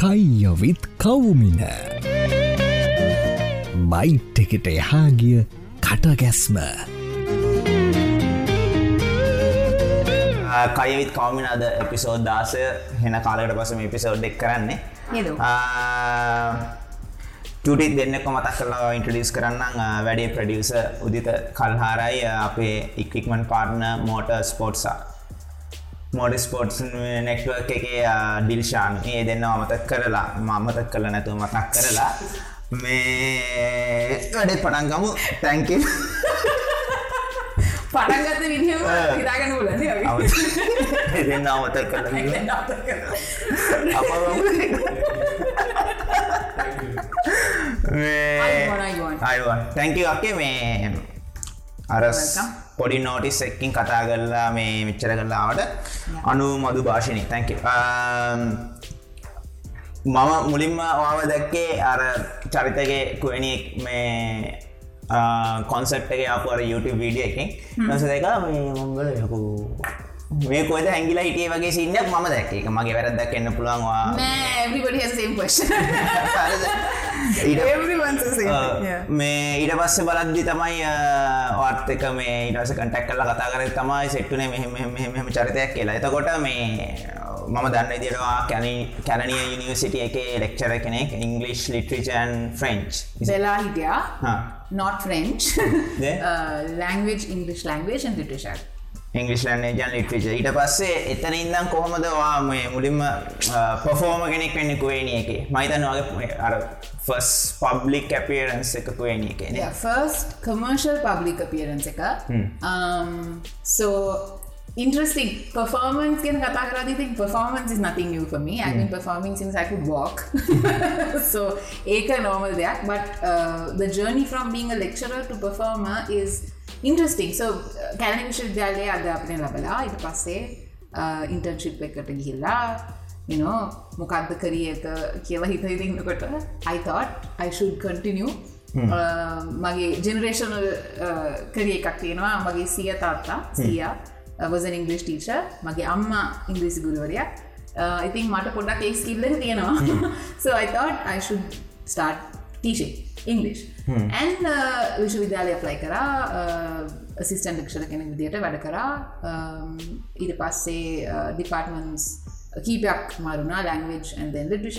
කයියවිත් කවුමින. බයිට් එකට එහාගිය කටගැස්ම. කයවිත් කවමින අද එපිසෝඩ් දාසය හෙන කාලකට පසම එපිසෝඩ් එක් කරන්නේ. නේද? ටටිත් දෙන්නෙක් මතක් කරලා ඉන්ට්‍රඩියස් කරන්න වැඩේ ප්‍රඩියස උදිත කල්හාරයි. අපේ ඉක්වික්මන් පාර්න මෝට ස්පෝට්සා මෝඩ ස්පෝට්ස් නෙක්ටුවක් එක ඩිල්ෂාන් ඒ දෙන්න අමතක් කරලා මමතක් කල නැතුව මතක් කරලා මේ වැඩේ පටන්ගමු තැංක පටන්ගත්ත විදිහම හිතාගෙන උලන දෙන්න අමතක් කල අයිවන් තැංක අක්කේ මේ අරස් පොඩි නෝටිස් එක්කින් කතා කරලා මේ මිච්චර කරලාවට අනු මදු භාෂණය තැංක මම මුලින්ම වාව දැක්කේ අර චරිතගේ කුවනික් මේ කොන්සෙප් එක අපර YouTube වීඩිය එකින් නස දෙක මේ මොංගල යකු මේ කොද හැංගිලා හිටිය වගේ සින්නක් ම එක මගේ වැරදක් එන්න පුළුවන්වා මේ ඊට පස්ස බලද්දි තමයි වාර්ථක මේ ඉටස කටක් කල කතා කර තමයි සෙට්ටුනේ මෙහම චරිතයක් කියලා. එතකොට මේ මම දන්න දිරවා කැනනිය යනිවසිටිය එක ලෙක්චර කෙනෙක් ඉංගලිෂ් ලිටරිචන් ෆ්‍රෙන්ච් වෙලා හිටියා. not French. Language English language and literature ඉංගලිස්ලන් ජන් ලිට්‍රිච ඊට පස්සේ එතන ඉන්දම් කොහොමද වා මේ මුලින්ම පොෆෝම කෙනෙක් වෙන්න කුවේනිය එක? මයිතන් වගේ අර ෆස් පබ්ලික් අපියරන්ස් එක කුවේනිය එක ෆස්ට කමර්ශල් පබ්ලික් අපියරන්ස් එක. So interesting. Performance can kata karadi think performance is nothing new for me. I've been performing since i could walk. So ඒක normal දෙයක්. But uh, the journey from being a lecturer to performer is interesting so Kelani විශ්වවිද්‍යාලය අධ්‍යාපනය ලබලා ඉට පස්සේ internship එකට ගිහිල්ලා you මොකක්ද කරිය එක කියලා හිතයිඉන්නකොට අයිතොට් අයිශුඩ් කටිනිය මගේ ජෙනරේෂනල් කරිය එකක් තියෙනවා මගේ සිය තාත්තා සිය වසන් ඉංගලිෂ් ටීච මගේ අම්මා ඉංග්‍රීසි ගුරුවරයක් ඉතින් මට පොඩක් ඒ ස්කිල්ල තියෙනවා so I thought I should start teaching English and විශ්වවිද්‍යාලය apply කරා අසිස්ටන් ක්ෂණ කෙනෙක් විදියට වැඩ කරා. ඊට පස්සේ ඩිපාර්ටමන්ස් කීපයක් මරුණා ලංවේජ් ඇන්දෙන් ලිටිෂ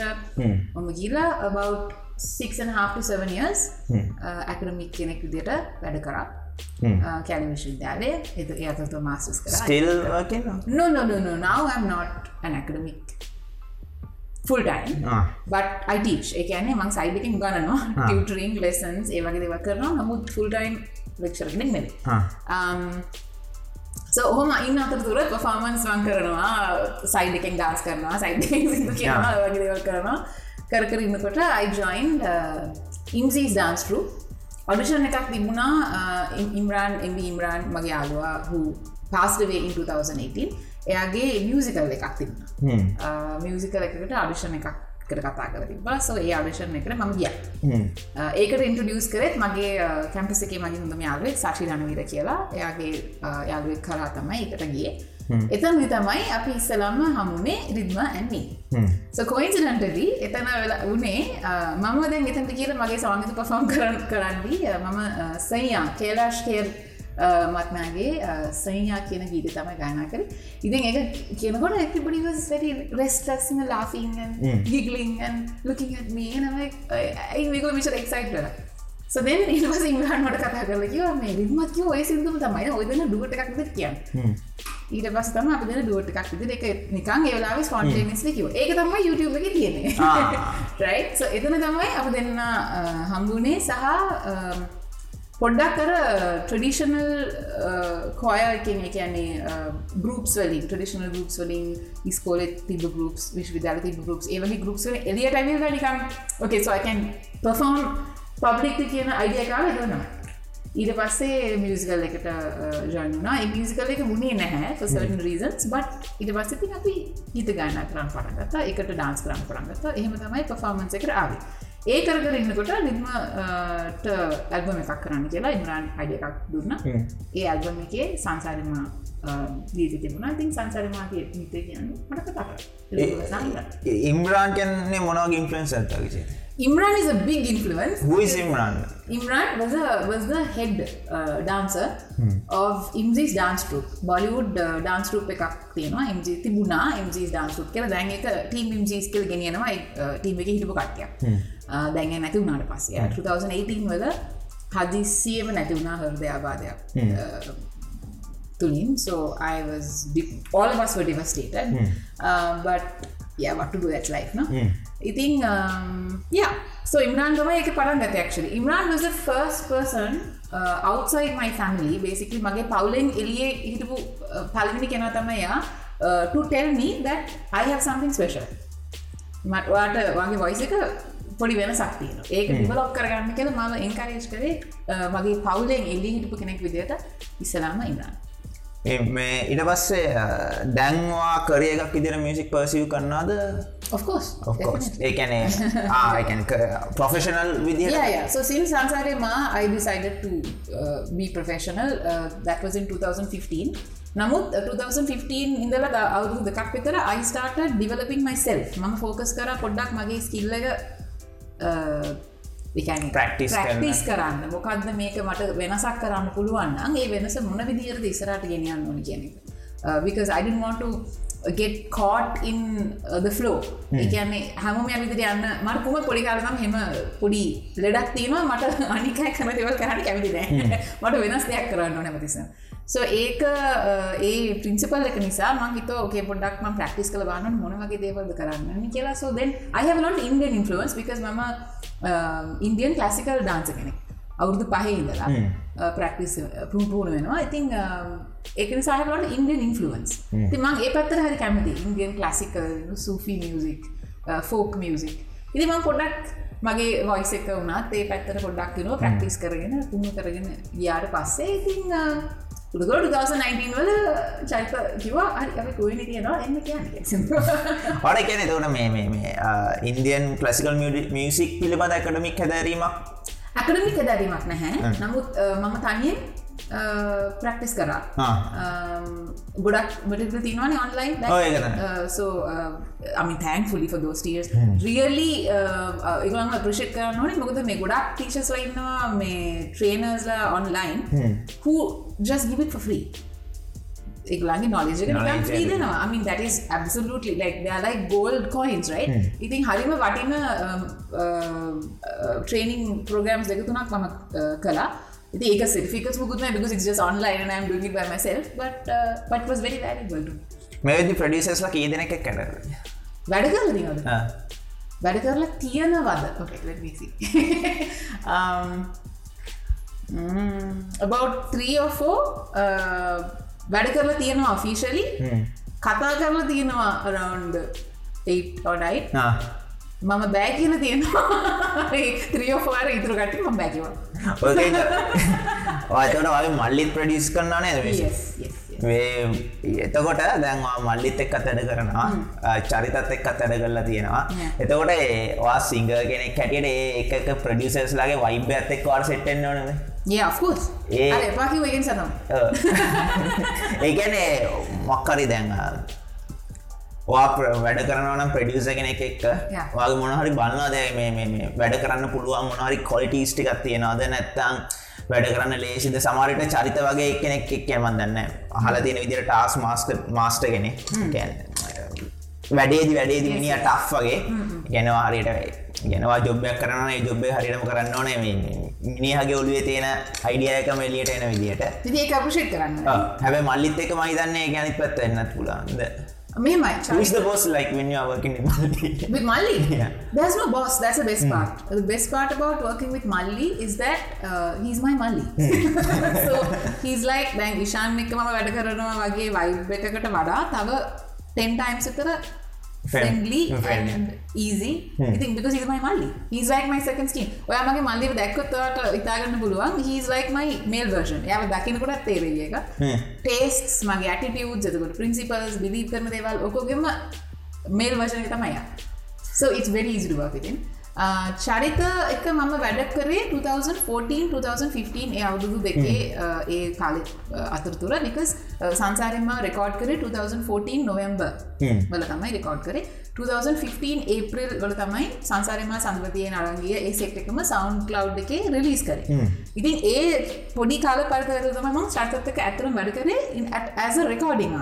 මම ගීලා about 6.5 years ඇකඩමික් කෙනෙක් විදියට වැඩ කරා. කැලි විශ්වවිද්‍යාලය. එතු ඒතතු මාස්ස් කර. No no no no. Now I'm not an academic full time but I teach එකනේ මං සයිඩකින් ගණනවා ටියටරිං ලෙසන්ස් ඒවගේ දෙව කරනවා. නමුත් ෆුල් ටයිම් ලෙක්ෂරෙක් මෙ ඔහොම ඉන්න අතර තුර පෆාමන්ස් වන් කරනවා සයිඩ එකෙන් ගාස් කරනවා සයිඩ කියනවා වගේ දෙවල් කරනවා. කර කර ඉන්නකොට අයිජොයින් ඉම්සීස් ඩාන්ස්ටරු ඔඩිෂන් එකක් තිබුණා ඉම්රාන් එම ඉම්රාන් මගේ යාලවා හු පාස්ටවේ in 2018 එයාගේ මියසිකල් එකක් තිබුණ. මියසිකල් එකට අඩිෂණ එකක් කර කතා කර තිබා සෝ ඒ අඩිෂන් එකට මම ගිය. ඒකට ඉන්ටඩියස් කරෙත් මගේ කැම්පස එක මගේ හොඳම යාලුවෙක් සශි රණවීර කියලා. එයාගේ යාලුවෙක් කරා තමයි එකට ගිය. එතන් තමයි අපි ඉස්සලම්ම හමුණේ රිද්ම ඇන්මී සකොයින්සිඩන්ටදී එතන වනේ මම දැන් එතට කියල මගේ සවාගත පෆෝම් කරන්න කරන්නේ මම සයියා කේලාශ් කේර් මත්මයාගේ සයියා කියන ගීත තමයි ගානා කර. ඉතින් එක කියනකොට ඇතිබඩි වැරි රෙස්ටක්සිම ලාෆිං ගිගලිං ලුකින් මේ නම ඒක මිට එක්සයිට කර සදෙන් ඉවස ඉංගහන්මට කතා කරල කිව මේ කිව ඔය සිදුම තමයි ඔයදන දුවට එකක්ද කියන්න. ඊට පස් තම අප දෙන දුවට එකක් විදි එක නිකන් ඒලාව ස්පොන්ටේනිස් කිව ඒක තම YouTube එක තියෙන එතන තමයි අප දෙන්න හම්බුනේ සහ පොඩ්ඩක් කර ට්‍රඩිෂනල් කෝයකින් කියන්නේ ගරුපස් වලින් ට්‍රඩිෂනල් ගරුප්ස් වලින් ස්කෝල තිබ ගරුපස් විශ්විදාල තිබ ගරුපස් ඒවගේ ගරුප්ස් එලියට ඇවිල් නිකම් ඕකේ සෝකන් පෆෝම් පබ්ලික් කියන අයිඩියකාව දන්නවා ඊට පස්සේ මියසිකල් එකට ජන්නා මියසිකල් එක මුණේ නැහැ සර්න් රීසන්ස් බට් ඉට පස්සති අපි හිත ගන්න කරන්න පටගත්තා එකට ඩාන්ස් කරන්න පටගත්තා එහෙම තමයි පෆෝමන්ස එකට ආවේ ඒ කරකර ඉන්නකොට නිර්මට ඇල්බම එකක් කරන්න කියලා ඉම්රාන් අඩ එකක් දුන්න. ඒ ඇල්බම එකේ සංසාරම දීති තිබුණ. ඉතින් සංසරමාගේ මිත කියන්න මට කතා ඉම්රාන් කියන්නේ මොනවගේ ඉන්ෆලන්ස් ඇත්තවිසේ Imran is a big influence. හුයි Imran Imran? Was a was the head uh, dancer of MZ's dance troupe. Bollywood uh, dance troupe එකක් තියෙනවා. MZ තිබුණා. MZ's dance troupe කියලා. දැන් ඒක team MZ's කියලා ගෙනියනවා. ඒ ටීම් එකේ හිටපු කට්ටියක්. දැන් නැති වුණාට පස්සේ. 2018 වල හදිස්සියෙම නැති වුණා හෘදයාබාධයක්. Uh, තුලින්. So I was all of us were devastated. uh, but yeah what to do that's life no? ඉතින් um, yeah. So Imran තමයි ඒක පටන් ගත්තේ actually. Imran was the first person uh, outside my family. Basically මගේ පවුලෙන් එළියේ හිටපු පළවෙනි කෙනා තමයි යා to tell me that I have something special. මට ඔයාට වගේ වොයිස් එක පොඩි වෙනසක් තියෙනවා ඒක ඩිවලොප් කරගන්න කියලා මම එන්කරේජ් කරේ uh, මගේ පවුලෙන් එළියේ හිටපු කෙනෙක් විදිහට ඉස්සලාම ඉම්රාන් මේ ඉට පස්සේ දැන්වා කරය එකක් ඉදිර මියසික් පර්සිව් කරන්නාද. ඒකැනේ professional to uh, be professional. Uh, that was in 2015. නමුත් 2015 ඉඳල අවුරුදු දෙකක් විතර started developing myself. මම ෆෝකස් කර පොඩ්ඩක් මගේ ස්කිල්ල එක Practice ප්‍රක්ටිස් කරන්න. මොකක්ද මේක මට වෙනසක් කරන්න පුළුවන් ඒ වෙනස මොන විදිරද ඉසරට ගෙනයන්න ඕන කියන Uh, because I didn't want to get caught in uh, the flow. ඒකන්නේ හැම විදිර යන්න මට කුම පොඩි කාලනම් හෙම පොඩි ලෙඩක් තියෙනවා. මට අනිකයි කන දෙවල් කරට කැමති නෑ. මට වෙනස් දෙයක් කරන්න නැමතිස සෝ ඒක ඒ ප්‍රින්සිපල් එක නිසා මං ඕකේ පොඩක් ම ප්‍රක්ටිස් කළ බන්න මොන වගේ දේවල්ද කරන්න කියලා. සෝ දෙන් අයහලොට ඉන්ඩියන් ඉන්ෆලුවන්ස් because මම ඉන්දියන් කලසිකල් ඩාන්ස කෙනෙක්. අවුරුදු පහේ ඉඳලා ප්‍රක්ටිස් පුරුණ වෙනවා. ඉතිං ඒක සහලට ඉන්ඩියන් ඉන්ෆලුවන්ස් ති මං ඒ පත්තර හරි කැමති Indian classical Sufi music folk music ඉති මං පොඩක් මගේ වොයිස එක වුණත් ඒ පැත්තර පොඩ්ඩක් නවා ප්‍රක්ටිස් කරගෙන පුුණ කරගෙන ගියාට පස්සේ ඉතිං උදකොට 2019 වල චයිප කිවා හරි කොයින තියෙනවා එන්න කියන්න වඩ කියන එතවන මේ මේ ඉන්දියන් කලසිකල් මියසික් පිළිබඳ එකඩමික් හැදරීමක්? ඇකඩමික දැරීමක් නැහැ. නමුත් මම තනියෙන් ප්‍රක්ටිස් කරා. ගොඩක් මට තිනවන ඔන්ලයින් සෝ අමි තැන් ෆුලි ෆ දෝස්ටියස් රියලි ඉගලම ප්‍රශෙට් කරන්න ඕනේ. මොකද මේ ගොඩක් ටීචස් ලයින්නවා මේ ට්‍රේනර්ස්ලා online who just give it free ඒගලගේ knowledge එක නිකන් free දෙනවා. I mean that is absolutely like they are like gold coins right? ඉතින් හරිම වටින training programs දෙක තුනක් මම ඉතින් ඒක certificates මුකුත් නැහැ because it's just online and I'm doing it by myself but uh, but was very valuable. to මේ වෙද්දි ප්‍රොඩියුසර්ස්ලා කී දෙනෙක් එක්ක කරලා වැඩ කරලා තියෙනවද? වැඩ කරලා තියෙනවද? Okay let me see. Um mm, about 3 or 4 uh, වැඩ කරලා තියෙනවා ෆිෂලි කතා කරලා තියෙනවා රවන්් 8ඩයි මම බෑ කියල තියෙනවා. ත්‍රියෝෆාර ඉතුරකට ම බැකිවා වාතට වගේ මල්ලිත් ප්‍රඩිස් කරන්න නේද එතකොට දැන්වා මල්ලිත් එක් අතැඩ කරනවා. චරිතත් එක් අතැඩ කරලා තියෙනවා. එතකොට වා සිංග කෙනෙක් හැටියට ඒ එක ප්‍රඩියසස්ලාගේ වයිබ ඇත්තෙක් වාර සෙට්ටෙන් ඕනද? ඒ එපාකි වගෙන් සනම් ඒගැනේ මොක්කරි දැන් වැඩ කරනවනම් ප්‍රඩියස කෙනෙක් එක්ක. වගේ මොනහරි බන්නවාද මේ වැඩ කරන්න පුළුවන් මොනහරි කොලිටස්ටිකක් තියෙනවාද? නැත්තං වැඩ කරන්න ලේසිද? සමාරිට චරිත වගේ කෙනෙක් එක් කියමන් දන්න අහල තියෙන විදිර ටාස් මාස්ක මාස්ට කෙනෙ වැඩේදි වැඩේදි මිනිිය ටෆ් වගේ. ගැනවා හරියට ගෙනවා ජොබ්යක් කරන ජොබ්බේ හරිටම කරන්න ඕනේ. මිනිහගේ ඔලුවේ තියෙන අයිඩියයකම එලියට එන විදිට ඒකපුෂෙක් කරන්න. හැබ මල්ලිත් එක මහිතන්නේ ගැනිත් පත්ත එන්නත් පුලාන්ද මෙමයි Who's the boss like when you are working with Malli? with Malli? Yeah. There's no boss. That's the best part. The best part about working with Malli is that uh, he's my Malli. so he's like දැන් විශාන් එක්ක මම වැඩ කරනවා වගේ vibe එකකට වඩා තව 10 times විතර friendly and easy I think because he's my Malli. He's like my second skin. ඔයා මගේ මල්ලිව දැක්කොත් ඔයාට හිතාගන්න පුළුවන් he's like my male version. එයාව දකින්නකොටත් තේරෙයි ඒක. tastes මගේ attitudes එතකොට principles believe කරන දේවල් ඔක්කොගෙම male version එක තමයි. So it's very easy to work with him. චරිත එක මම වැඩ කරේ 2014-2015 ඒ අවුදුදු දෙකේ ඒ කාල අතරතුර නිකස් සංසාරෙන්ම රෙකෝඩ් කරේ 2014 නොවම්බර් වල තමයි රෙකෝඩ් කරේ. 2015 ඒප්‍රිල් වල තමයි සංසාරම සඳවතිය නරංගිය ඒ සෙක්ට එකම සෞන්් කලව් එකේ රිලිස් කරේ. ඉතින් ඒ පොඩි කාල පරතරතම ම ශර්තක ඇතුළ වැඩ කරේ ඇස recording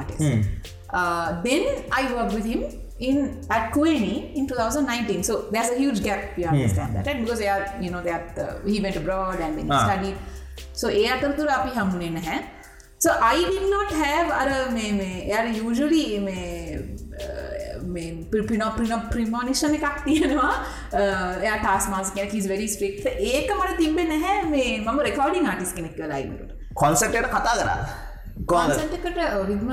I worked with him in at Kuwaini in 2019. So there's a huge gap. You understand that, right? Because they are, you know, they are. The, he went abroad and then he Ah. studied. So ඒ අතරතුර අපි හමුණේ නැහැ. So I did not have අර මේ මේ එයාට usually මේ මේ පින පින ප්‍රිමෝනිෂන් එකක් තියෙනවා එයා ටස් මාස් කෙන කිස් වෙරි ස්ට්‍රික් ඒක මට තිබෙ නැහැ මේ මම රෙකෝඩිං ආටිස් කෙනෙක් ලයිමට කොන්සට්ට කතා කරා කොහොමද කොන්සට්කට රිද්ම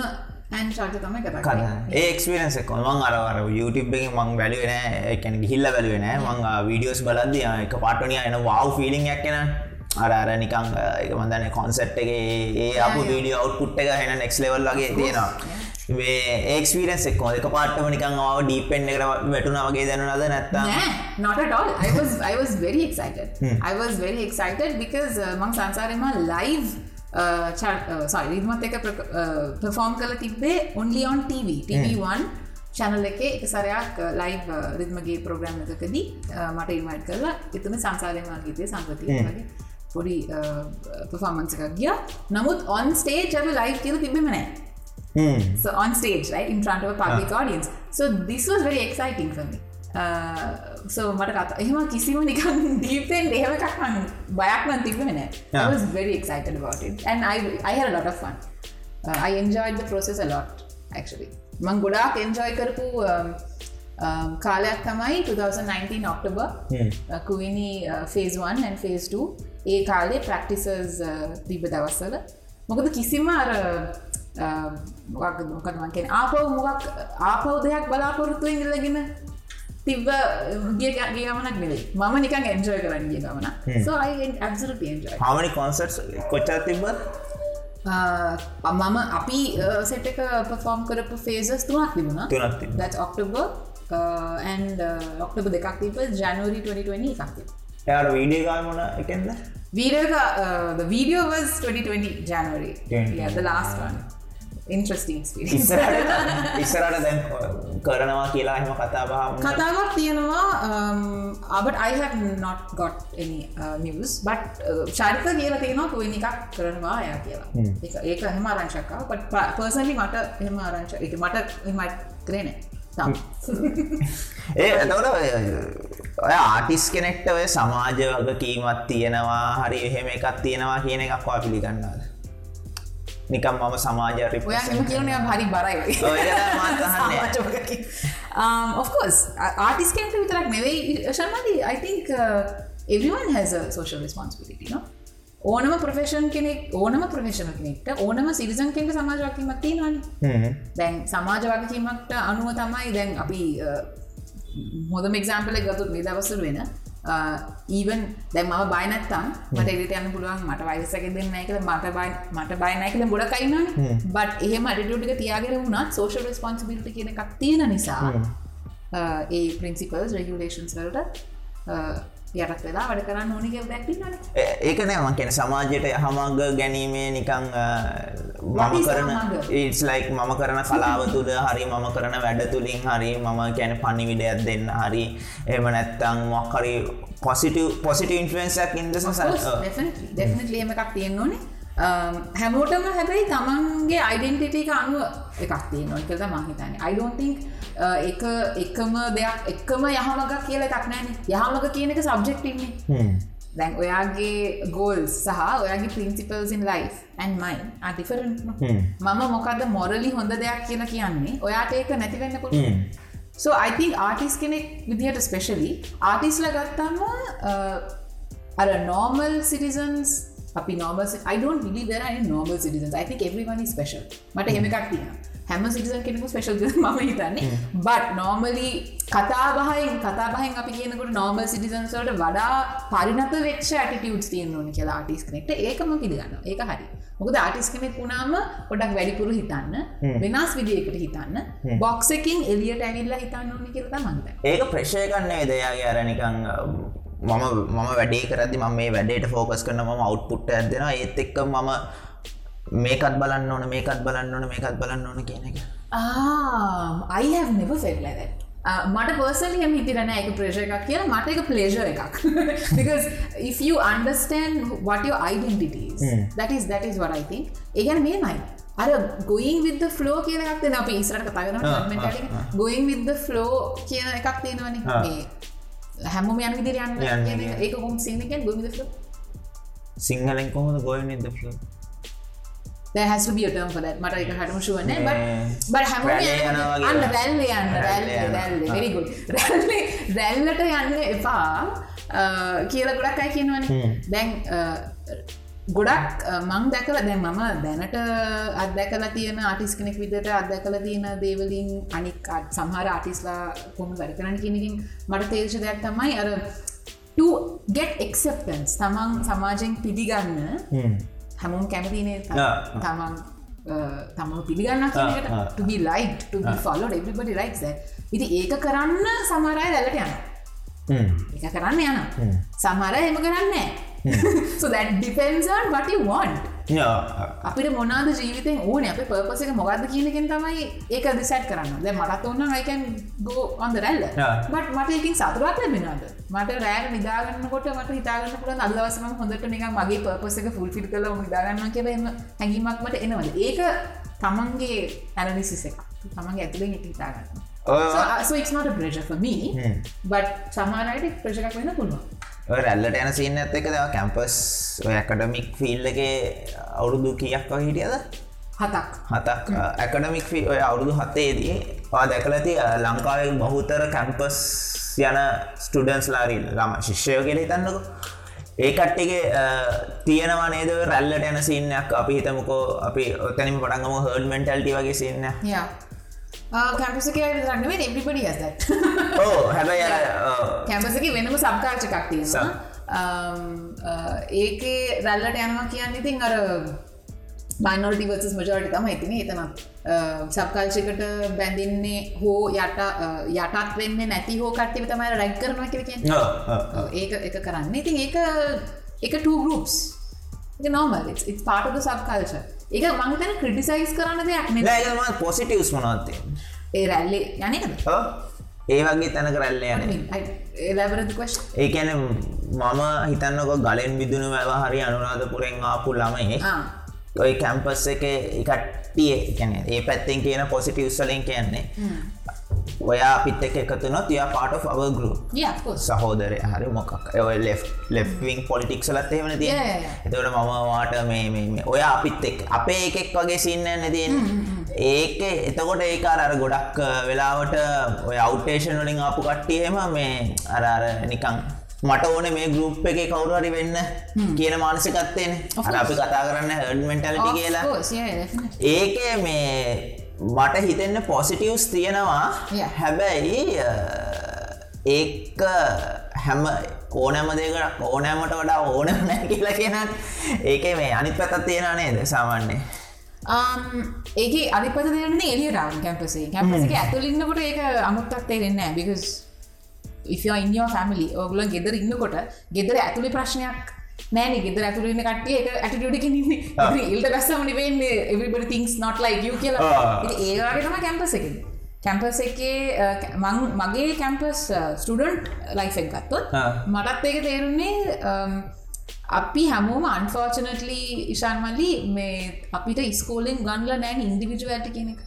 ඇන් චාර්ට තමයි කතා කන කරන්නේ. ඒ එක්ස්පිරන්ස එක මං අරවර YouTube එක මං බැලුවෙන එකැන ගිහිල්ල බැලුවෙන මං වීඩියෝස් බලද්ද එක පාටනිය එන වව් ෆිලිංයක් කෙන අර අර නිකං එක මදන්න කොන්සට් එක ඒ අප yeah. වීඩියෝ අවට්පුට් එක හෙන නෙක්ස් ලෙවල් වගේ තියෙනවා. ඒක්ස්පිරන්ස් එක් එක පාටම නිකං ආව ඩීපෙන්් එකට වැටුන වගේ දැනනද නැත්තා Nah, not at all. I was I was very excited. I was very excited because uh, මං සංසාරෙම live පර්ෆෝම් කළ තිබ්බේ only on TV TV1 channel එකේ එක සරයක් ලයිව් රිද්මගේ ප්‍රෝග්‍රම් එකකදී මට ඉන්වයිට් කරලා එතන සංසාරයම ගීතය සංගතිය වගේ පොඩි පෆෝමන්ස එකක් ගිය. නමුත් ඔන් ස්ටේජ් ලයිව් කියල තිබෙම නෑ So on stage, right, in front of a public audience. So this was very exciting for me. Uh, so මට කතා එහෙම කිසිම නිකන් දීපෙන් එහෙම එකක් මං බයක් නම් තිබෙන්නේ නැහැ. I Yeah. was very excited about it and I I had a lot of fun. Uh, I enjoyed the process a lot actually. මං ගොඩාක් enjoy කරපු um, um, කාලයක් තමයි 2019 ඔක්ටෝබර් කුවිනි ෆේස් 1 and ෆේස් 2 ඒ කාලේ ප්‍රක්ටිසස් තිබ දවස්සල මොකද කිසිම අර මොකක් මොකට මංකෙන් ආපව මොකක් ආපව දෙයක් බලාපොරොත්තු ඉඳලගෙන තිබ්බ ගිය ගමනක් නෙවෙයි. මම නිකන් එන්ජෝය කරන්න ගිය ගමන enjoy. හමනි කොන්සට් කොච්චා තිබ්බත්? මම අපි සෙට් එක පෆෝම් කරපු ෆේසස් තුනක් තිබුණා. uh, October දෙකක් තිබ January 2020 එකක් එයාට වීඩිය ගල් මොන එකෙන්ද? Video uh, the video was 2020 January. 2020. Experience. ඉස්සරට ඉස්සරට දැන් කරනවා කියලා එහෙම කතා බහ කතාවක් තියෙනවා but I have not got any uh, news. But ශරිත කියලා තියෙනවා පුවෙන එකක් කරනවා යා කියලා. ඒක එහෙම ආරංශක්කා but පර්සනලි මට එහෙම ආරංශ එක මට එමයි කරේන ඒ එතකොට ඔය ආටිස් කෙනෙක්ට ඔය සමාජ වග කීමත් තියෙනවා හරි එහෙම එකක් තියෙනවා කියන එකක්වා පිළිගන්නාද නිකම් මම සමාජ හෙම කියනය හරි බරයි. ඔය ගැන මාත් අහන්නේ. ඔෆකෝස් ආටිස් කෙනට විතරක් නෙවෙයි. ශර්මදී I think uh, everyone has a social responsibility no? ඕනම ප්‍රෆේෂන් කෙනෙක් ඕනම ප්‍රෆේෂන කෙනෙක්ට ඕනම සිරිසන් කෙන්ට සමාජවකීමක් තියෙනවානි. දැන් සමාජ වගකීමක්ට අනුව තමයි දැන් අපි හොදම එක්සාම්පල ගතුත් මේ දවසර වෙන ඊවන් දැන් මම බයිනත්තම් මට එරිට යන්න පුළුවන්. මට වයිසක දෙන්න කියල මට බයි මට බයිනය කියල ගොඩ කයින්න බට එහෙම අඩිටටික තියාගෙන වුණත් සෝෂල් රස්පොන්සිබිලිට කියන එකක් තියෙන නිසා uh, ඒ ප්‍රින්සිපල්ස් රෙගුලේෂන්ස් වලට යටත් වෙලා වැඩ කරන්න ඕනි කියල් දැක්ටි න ඒක නෑ මං කියන සමාජයට යහමග ගැනීමේ නිකං මම කරන? ඒස් ලයික් මම කරන කලාව තුළ හරි මම කරන වැඩ තුළින් හරි මම කැන පනිවිඩයක් දෙන්න හරි. එම නැත්තං මොක්හරි පොසිට ඉන්ෆලන්සක් ඉන්දස ඩෙෆනටලි එම එකක් තියෙන් ඕනේ. හැමෝටම හැබැයි තමන්ගේ අයිඩෙන්ටිටක අනුව එකක් තිය නොල් කද මහිතන අයිඩෝන්තිංක් එක එකම දෙයක් එක්කම යහමගක් කියල එකක් නෑන. යහමග කියන එක සබ්ජෙක්ටන්නේ දැන් ඔයාගේ ගෝල් සහ ඔයාගේ පින්සිපල්සින් ලයි් ඇන් මයි අඩිෆරට මම මොකද මොරලි හොඳ දෙයක් කියලා කියන්නේ ඔයාට ඒක නැතිවෙන්න පුට So I think ආටිස් කෙනෙක් විදිහට ස්පෙශලි ආටිස්ල ගත්තම අර normal citizens අපි normal ci- I don't believe there are normal citizens. I think everyone is special. මට එහෙම එකක් තියෙනවා හැම සිටිසන් කෙනෙකු ස්පෙෂල් මම හිතන්නේ. බට් නෝමලි කතාබහයෙන් කතාබහෙන් අපි කියනකට නෝමල් සිටිසන්සට වඩා පරිනත වෙච්ච ඇටිටියුට් තියෙන් ඕනි කියලා ආටිස් කනෙක්ට. ඒකම පිළිගන්න ඒක හරි. මොකද ආටිස් කෙනෙක් වුණාම පොඩක් වැඩිපුර හිතන්න වෙනස් විදියකට හිතන්න බොක්ස එකින් එලියට ඇවිල්ලා හිතන්න ඕනි කියලත මන්ද ඒක ප්‍රශ්ය කන්නේ දෙයාගේ අරනිකං මම මම වැඩේ කරදදි ම මේ වැඩේට ෆෝකස් කරන ම අවට්පුට් ඇදෙන ඒත් එක්ක මම මේකත් බලන්න ඕන මේකත් බලන්න ඕන මේකත් බලන්න ඕන කියන එක. I have never felt like that. Uh, මට පර්සලි හම හිතිරන එක ප්‍රේෂ එකක් කියලා. මට එක පලේෂ එකක්. Because if you understand what your identity is mm. that is that is what I think. ඒගැන මේ මයි අර ගොයින් විද ෆලෝ කියන එකක් දෙන අප ඉස්රට කතාගන ගොයින් විද ෆලෝ කියන එකක් තියෙනවන මේ හැම යන විදිර යන්න ඒක කොම් සිනකෙන් ගොවිද ෆලෝ සිංහලෙන් කොහොද ගොයින් ඉද follow there has to be a term for that. මට එක හටම ශුවන but but හැම අන්න රැල්ල යන්න රැල්ල very good. රැල්ලේ රැල්ලට යන්න එපා. කියල ගොඩක් අයි කියනවන. දැන් ගොඩක් මං දැකල දැන් මම දැනට අත්දැකලා තියෙන ආටිස් කෙනෙක් විදිට අත්දැකල තියෙන දේවලින් අනික් සමහර ආටිස්ලා කොම වැඩ කරන කිනකින් මට තේර්ෂ දෙයක් තමයි අර get acceptance තමන් සමාජෙන් පිළිගන්න හැමුම් කැමතිනේ තමන් තමන් පිළිගන්න කියනකට to be liked to be followed everybody likes that. ඉති ඒක කරන්න සමරය රැලට යන එක කරන්න යන සමහර එම කරන්නේ so that depends on what you want. අපිට මොනාද ජීවිතෙන් ඕන? අප පර්පසක මොකක්ද කියනකින් තමයි ඒක දිසැට් කරන්න. දැ මටත් ඔන්න අයිකන් ගෝ අන්ද රැල්ල බට මට එකින් සතුරක් ලැබෙනද මට රෑර නිදාගන්නකොට මට හිතාගන්න පුළ අදවසම හොඳට නික මගේ පර්පසක ෆුල් ෆිල් කල නිදාගන්න කියලම හැඟීමක් මට එනවද? ඒක තමන්ගේ ඇනලිසිස එක තමන්ගේ ඇතුළෙන් එක හිතාගන්න. so it's not a pressure for me but සමානයට ප්‍රශකක් වෙන පුළුවන් රැල්ලට යන සින්න ඇත් එක දව කැම්පස් ඇකඩමික් ෆිල් එක අවුරුදු කියක් හිටියද? හතක්. හතක්. ඇකඩමික් ෆි ඔය අවුරුදු හතේදී පා දැකලති ලංකාවේ බහුතර කැම්පස් යන ස්ටඩන්ස් ලාරිල් ළම ශිෂ්‍යයෝ කෙල හිතන්නක. ඒකට්ටිගේ තියෙනවා නේද රැල්ලට යන සින්නයක් අපි හිතමකෝ අපි ඔතනින් පටන්ගම හර්ඩ් මෙන්ටල්ටි වගේ සින්න කැම්පසක රන්නවේ එබිපඩි ඇස ඕ හැබැයි කැම්පසක වෙනම සබ්කාචකක් තියෙනවා. ඒකේ රැල්ලට යනවා කියන්න ඉතින් අර බයිනොල්ටි වර්සස් මජෝටි තම ඉතින එතන. සබ්කල්චකට බැඳින්නේ හෝ යට යටත් වෙන්න නැති හෝ කට්ටිව තමයි රැක් කරනවා කිය ඒක එක කරන්න. ඉතින් ඒක එක ටූ ගරුප්ස් නෝමල් පාටක සබ්කල්ච ඒක මංතන ක්‍රටිසයිස් කරන්න දෙයක් නම පොසිටවස් මනත්තේ ඒ රැල්ලේ යනකද ඒ වගේ තැනක රැල්ල යන ඒකැන මම හිතන්නක ගලෙන් විදුණු වැව හරි අනුරාධපුරෙන් ආපු ළමයි ඔය කැම්පස් එක එකට්ටිය කැන ඒ පැත්තෙන් කියන පොසිටිවස්සලින් කියන්නේ ඔයා අපිත් එක එකතුන තිය පාට ව ගරු සහෝදරය හරි මොකක්. ඔය ලෙෆ්විං පොලිටික්සලත් එහෙමන තිය එතවට මම වාට මේ ඔය අපිත් එක් අපේ එකෙක් වගේ සින්න නැතින් ඒක එතකොට ඒකාර අර ගොඩක් වෙලාවට ඔය අවටේෂන් වලින් ආපු කට්ටියහෙම මේ අරර නිකං මට ඕන මේ ගරුප් එක කවුරහරි වෙන්න කියන මානසිකත්තේන අර අපි කතා කරන්න හඩමෙන්ටලිටි කියලා. ඒක මේ මට හිතෙන්න පොසිටියවස් තියෙනවා. හැබැයි ඒක හැම ඕනෑම දෙකට ඕනෑමට වඩා ඕනම නෑ කියලා කියනත් ඒක මේ අනිත් පැතත් තියෙන නේද සාමාන්‍යය ඒක අරිපත දෙරන එලිය රාම් කැම්පසේ කැම්පසක ඇතුලින්නකොට ඒක අමුත්තක් තේරෙන්න බිකස් ඉන්ෝ ෆැමිලි ඔගුල ගෙදර ඉන්නකොට ගෙදර ඇතුළි ප්‍රශ්නයක් නෑන ගෙදර ඇතුරන්න කටිය එක ඇටිටියටකින්නේ ඉල්ට බැස්සම නිවෙන්නේ එවිබට තිංස් නොට ලයි ය කියලා. ඒවාගේ තම කැම්පස එක. කැම්පස් එකේ මගේ කැම්පස් ස්ටඩන්ට් ලයිෆ් ගත්තොත් මටත් ඒක තේරුන්නේ අපි හැමෝම අන්ෆෝර්චනටලි ඉශාන්මල්ලි මේ අපිට ස්කෝලෙන් ගන්ල නෑන් ඉන්දිවිජුවඇට කෙනෙක්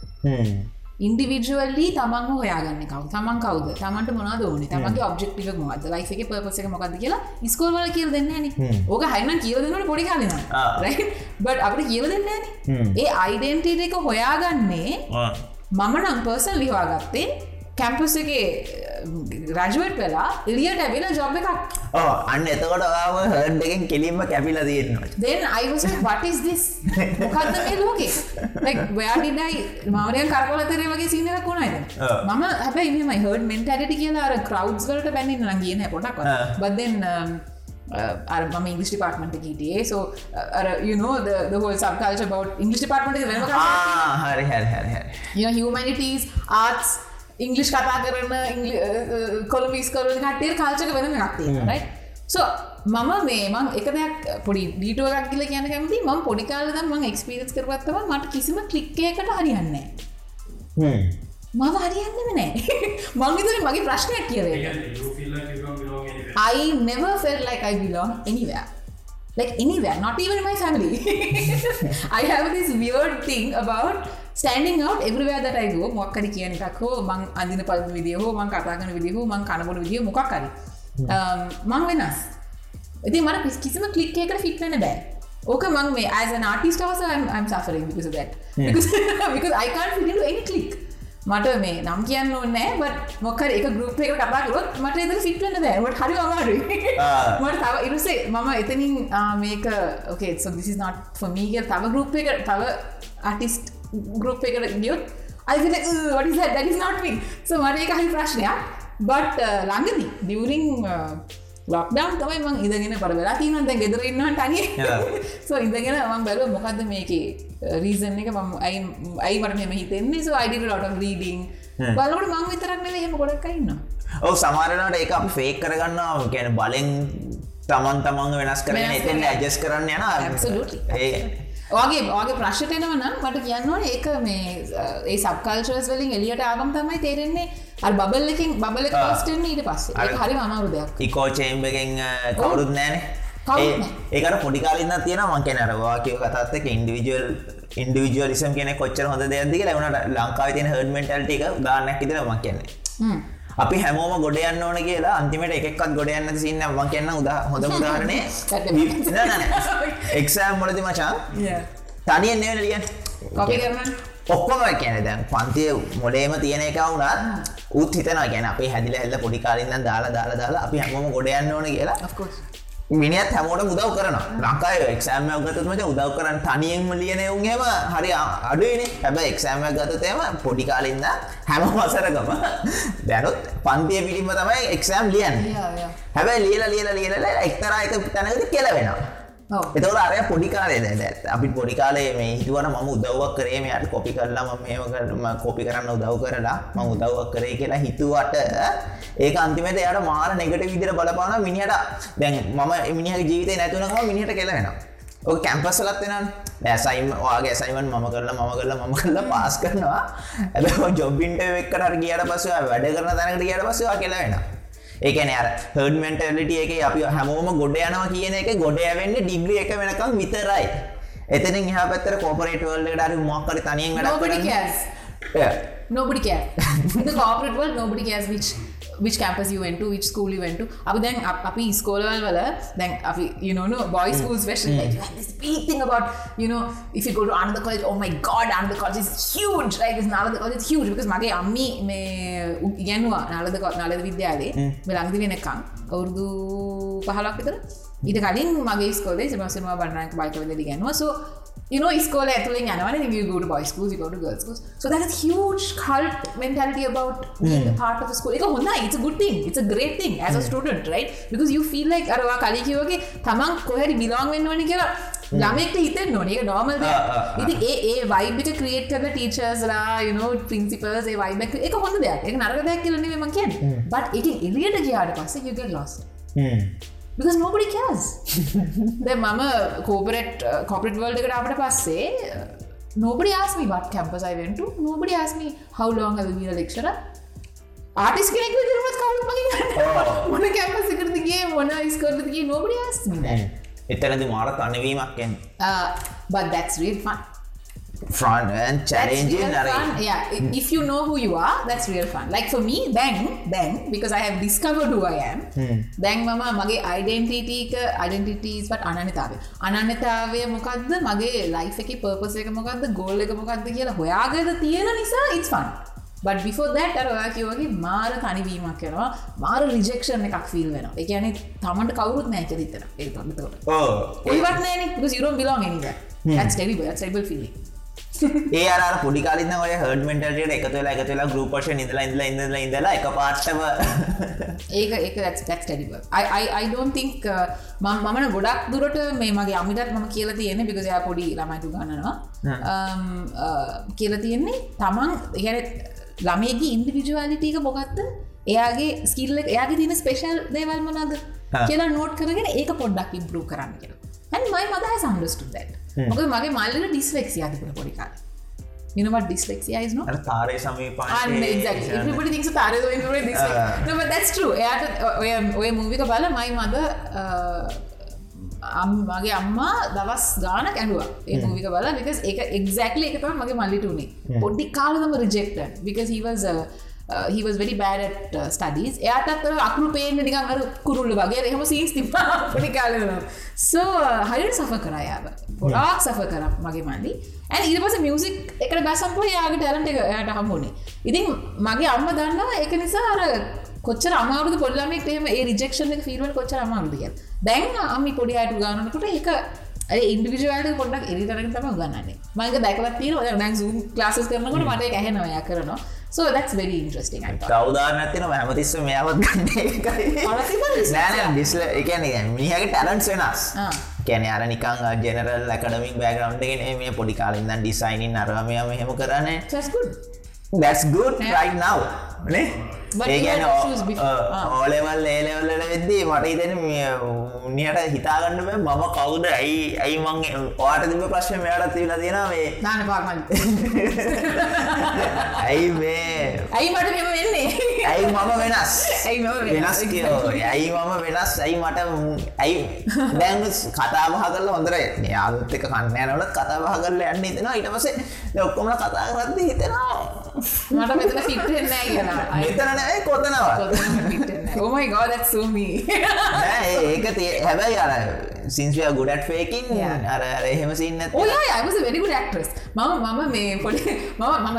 ඉන්ඩිවිජුවල්ලි තමන් හොයාගන්න කව තමන් කවද? තමන්ට මොනා දෝන තමගේ ඔබ්ෙක්ටික මොද ලයික පපසක මොකද කියලා ස්කෝල්වල කියල් දෙන්නන ඕක හයින කියල දෙන්නට පොඩි කාලෙන බට අපට කියල දෙන්න ඒ අයිඩෙන්ටි එක හොයාගන්නේ මම නම් පර්සල් ලිවාගත්තේ කැම්පස් එක රජුවට් වෙලා එලියට ඇබෙන ජොබ් එකක් අන්න එතකොට හඩගෙන් කෙලින්ම කැපිල තියෙනවා දෙන් අයිවස වටිස් දිස් මොකක්ද මේ ලෝකේ ඔයාඩිඩයි මවරයන් කරකොලතරය වගේ සිනක කොනයිද මම හැබයි මෙම හඩ මෙන්ටඩට කියලා අර කරව්ස් වලට බැඳන්න ලගියන පොටක් බදෙන් අර මම ඉංගලිස් ඩිපාර්ට්මට හිටියේ සෝ යුනෝ හොල් සබකාල්ච බවට ඉංගලිස් ඩිපාර්ට්මට වෙන හරි හරි හිමනිටස් ආර්ස් ඉංගලිෂ් කතා කරන කොළමිස් කරුන් කටේ කාල්චක වෙන එකක්තිේ රයි සෝ මම මේ මං එක දෙයක් පොඩි ඩීටුවක් කියල කියන කැමති ම පොඩිකාල මං එක්ස්පිරස් කරවත්තව මට කිසිම කලික්කයකට හරියන්නේ. මම හරියන්නම නෑ මංගිතර මගේ ප්‍රශ්නයක් කියවේ. I never felt like I belong anywhere. Like anywhere, not even in my family. I have this weird thing about everywhere that I go. මොක්කරි කියන එකක් හෝ මං අඳින පල් විදිහ මං කතාගන විදිහ මං කනබොඩ විදිහ මොකක්කරි මං වෙනස්. ඉති මට පිස් කිසිම කලික් එකට ෆිට වෙන බෑ. ඕක මං මේ that. Because, because I can't fit into any click. මට මේ නම් කියන්න ඕන්නෑ බට මොක්කර එක ගරුප් එක කතාකරොත් මට එද ෆිට්ලන්න දෑවට හරි අමාරුයි මට තව ඉරුසේ මම එතනින් ආ, මේක ඕකේ me කියලා තව ගරුප් එක තව ආටිස්ට් ගරුප් එකට ගියොත් I feel like, "Ugh, what is that? That is not me. So මට ඒක හරි ප්‍රශ්නයක් බට් ළඟදී ඩියවරිං ලොක්ඩවන් තමයි මං ඉදගෙන පර වෙලා තිීනන් දැන් ගෙදර ඉන්නට අනිය Yeah. සෝ ඉඳගෙන මං බැලුව මොකක්ද මේක රීසන් එක මම අයි අයි මට මෙම හිතෙන්නේ සෝ අයිඩ ලොට රීඩිං බලට මං විතරක් නෙව හෙම ගොඩක් ඉන්න ඔව සමාරනට එක ෆේක් කරගන්නවා ගැන බලෙන් තමන් තමන් වෙනස් කරන එතෙන්. ඇජස් කරන්න යන. ඒ වගේ වගේ ප්‍රශ්ටයනව නම් මට කියන්නවා ඒක මේ ඒ සබකල්චරස් වලින් එලියට ආගම් තමයි තේරෙන්නේ අ බල්ලකින් බල. පස්ටෙන් ඊට පස්සේ හරි අමාරු දෙයක් ඉකෝ චේම්බගෙන් කවුරුත් නෑනේ. ඒකට පොඩිකාලන්න තියෙන මංකෙන අරවා කියව කතත්ක ඉන්ඩිවිජුවල් ඉන්ඩිවිජුවලිසම් කියන කොච්චර හොඳ දෙයක්දික ලැවුණට ලංකාව තින හඩමෙන්ටල්ට එක දාන්නක් ඉදර මක් කියන්නේ. අපි හැමෝම ගොඩයන්න ඕන කියලා අන්තිමට එකක්ත් ගොඩයන්න සින්න ම කියන්න උදා හොඳ උදාහරණය. එක්සෑම් මොලති මචා. Yeah. තනියෙන් කොපි කරන්න. ඔක්කොම කියන දැන් පන්තිය මොඩේම තියෙන එක වුණත් උත් හිතනවා ගැන අපේ හැදිල හැල්ල පොඩිකාලින්න දාලා දාලා දාලා අපි හැමෝම ගොඩයන්න ඕන කියලා මිනිත් හැමෝට උදව් කරන ලංකාය එක්ෂෑම ගතතුමට උදව් කරන්න තනියෙන්ම ලියන උන්ගේම හරි අඩුවනේ හැබ එක්ෂෑම ගතතයම පොඩිකාලින්න හැම වසරකම දැනුත් පන්තිය පිටිම තමයි එක්ෂෑම් ලියන්. හැබැයි ලියල ලියල ලියල එක්තරායක තැනකද කෙලවෙනවා ඔව්. එතවට අරය පොඩිකාලේ දැ ඇත් අපි පොඩිකාලේ මේ හිතුවන මම උදව්වක් කරේ මෙයට කොපි කරලා ම මේම කරම කොපි කරන්න උදව් කරලා ම උදව්වක් කරේ කියලා හිතුවට ඒක අන්තිමට යට මාර නෙගට විදිර බලපාන මිනිහට. දැන් මම මිනිහ ජීවිතය නැතුනකම මිනිහට කෙලවෙන ඕක කැම්පස්සලත් වෙන ඇසයිම් වාගේ සයිමන් මම කරලා මම කරලා මම කරලා පාස් කරනවා. ඇ ජොබ්බින්ට වෙක්කට හර කියට පසව වැඩ කරන තැනකට කියට පසවා කෙලවෙන ඒකන අර හඩ මෙන්ටලිට එක අපි හැමෝම ගොඩ යනවා කියන එක ගොඩ ඇවෙන්න ඩිග්‍රිය එක වෙනකම් විතරයි එතන හා පැත්තර කෝපරේටවල්ල ඩරි මොක්කර තනියෙන් Nobody cares. Yeah. nobody cares in the corporate world nobody cares which which campus you went to which school you went to. අපි දැන් අප- අපි ස්කෝලවල් වල දැන් අපි you know no boys school especially like you have this big thing about you know if you go to another college oh my god another college is huge like this Nalanda college is huge because මගේ අම්මි මේ උ- ඉගැන්වා නාලද නාලද විද්‍යාලේ මේ ළඟදි වෙනකම් අවුරුදු පහලක් විතර ඊට කලින් මගේ ස්කෝලේ සමසම බන්නක් බයිකවද ගැනවා so you know ස්කෝල ඇතුලින් යනවන you go to boys schools you go to girls schools. So that is huge cult mentality about being a part of a school. එක හොඳයි it's a good thing. It's a great thing as a student right? Because you feel like අරවා කලින් කිව්වගේ තමන් කොහරි belong වෙන්න ඕනේ කියලා ළමෙක්ට ආ, ආ, ආ. දෙයක් ඉතින් ඒ ඒ vibe එක create කරන teachers ලා you know principals A vibe එක හොඳ දෙයක් ඒක නරක දෙයක් කියලා නෙමෙයි මම කියන්නේ but ඒකෙන් එළියට ගියාට පස්සේ you get lost because nobody cares. දැන් මම කෝපරට් කොපරට වල්ඩ එකට අපට පස්සේ uh, nobody asked me what campus I went to. Nobody asked me how long have you been a lecturer artist කෙනෙක් විදිහටවත් කවුරුත් ඔව්. මොන කැම්පස් එකටද ගියේ මොන ඉස්කෝලේද ගියේ nobody asked me that. එතනද මාර තනවීමක් එන් uh, but that's real fun real අර fun. Yeah, if you know who you are, that's real fun. Like for me, then, then, because I have discovered who I am, දැන් මම මගේ අයිඩෙන්ටිටක අයිඩෙන්ටිටස් ට අනනතාව අනන්නතාවය මොකක්ද මගේ life එක පර්පස එක මොකක්ද ගෝල් එක මොකක්ද කියලා හොයාගද තියෙන නිසා ඉස්ෆන් බට බිෆෝ දැට අර ඔයා කිවගේ මාර තනිවීමක් කරනවා මාර රිජෙක්ෂන් එකක් ෆිල් වෙන එකන තමට කවරුත් නෑච දිතර ඒ ඔයිවත් නෑන යුරම් බිලෝන් එනිව ටෙබල් ෆිලි ඒ අර පොඩි කාලින්න ඔය හඩ මෙන්ටල්ට එකතු වෙලා එකතු වෙලා ගරුපෂ ඉඳලා ඉඳලා ඉඳලා ඉඳලා එක පාට්ටම ඒක ඒක ටඩිබ I don't think uh, මම මමන ගොඩක් දුරට මේ මගේ අමිටත් මම කියල තියෙන බිකසයා පොඩි ළමයිතු ගන්නවා Um, uh, කියල තියෙන්නේ තමන් එ ළමේගේ ඉන්ඩිවිජුවලිටක මොකක්ද? එයාගේ ස්කිල්ල එයාගේ තින ස්පේෂල් දේවල් මනද. කියලා නෝට් කරගෙන ඒක පොඩ්ඩක් ඉම්පරූ කරන්න කියලා. ඇන් මයි මදහ සම්ඩස්ටු දැට මොක මගේ මල්ලට ඩිස්ලෙක්සිය අධිපුර පොඩිකාල මිනවට ඩිස්ලෙක්සියයිස් නො තාරය that's true. එයාට ඔය ඔය මූවික බල මයි මද මගේ අම්මා දවස් ගාන ඇඩුව ඒ මූවික බල because එක එක්සක්ලි එක තම මගේ මල්ලිට උනේ. පොඩ්ඩි කාලදම රිජෙක්ට because he was uh, he was very bad at uh, studies. එයාටත් අකුරු පේන්න නිකන් අර කුරුල්ල වගේ. එහෙම සීන්ස් තිබ්බා පොඩි කාලේ so uh, හරියට සෆර් කරා යාව. ගොඩාක් සෆර් කරා මගේ මල්ලි and ඊට පස්සේ මියුසික් එකට බැසන්පුව යාගේ ටැලන්ට් එක එයාට හම්බුනේ ඉතින් මගේ අම්ම දන්නවා ඒක නිසා අර කොච්චර අමාරුද පොල්ලමෙක් එහෙම ඒ රිජෙක්ෂන් එක ෆීල් වෙන කොච්චර අමාරුද කියලා. දැන් අම්මි පොඩි අයට උගන්වනකොට ඒක ඉන්ඩිවිජුවල්ට පොඩ්ඩක් එඩිටරගෙන තමයි උගන්වන්නේ. මම ඒක දැකලා තියෙනවා. දැන් Zoom classes කරනකොට මට ඇහෙනවා කරනවා very interesting I thought. කවදාරනත්තින හැමතිස්ස මෙයාවත් ගන්න ඩිස්ල එකන මිනිහගේ ටැලන්ස් වෙනස්. කැන අර නිකං ජෙනරල් ඇකඩමික් බෑග්‍රවන්්ගෙන මේ පොඩි කාලින්ද ඩිසයිනින් අරමය මෙහෙම කරන්නේ that's good that's good Yeah. right now නේ? But ඒ you ගැන had issues before. Ah. O level ඒලෙවල්ල වෙද්දී මට ඉතන උනියට හිතාගන්න මම කවුද? ඇයි ඇයි මං ඕට තිබ ප්‍රශ්න මෙයාට තිීලා තියෙන මේ? නාන පාමල් ඇයි මේ? ඇයි මට මෙම වෙන්නේ? ඇයි මම වෙනස්? ඇයි වෙනස්? ඇයි මම වෙනස්? ඇයි මට ඇයි දැන් කතාබහ කරල හොඳර යාත් එක කන්නෑනවලත් කතාබහ කරල යන්න හිතෙනවා. ඊට පසේ ඔක්කොමල කතා කරද්දි හිතෙනවා මට මෙතන නැහැ කියලා මෙතන නෑ කොතනවා so me නෑ ඒක තිය හැබැයි අර සින්සිය ගුඩට් ෆේකින්. අර එහෙම සින්න a very good actress. මම මම මේ පොඩි මම මම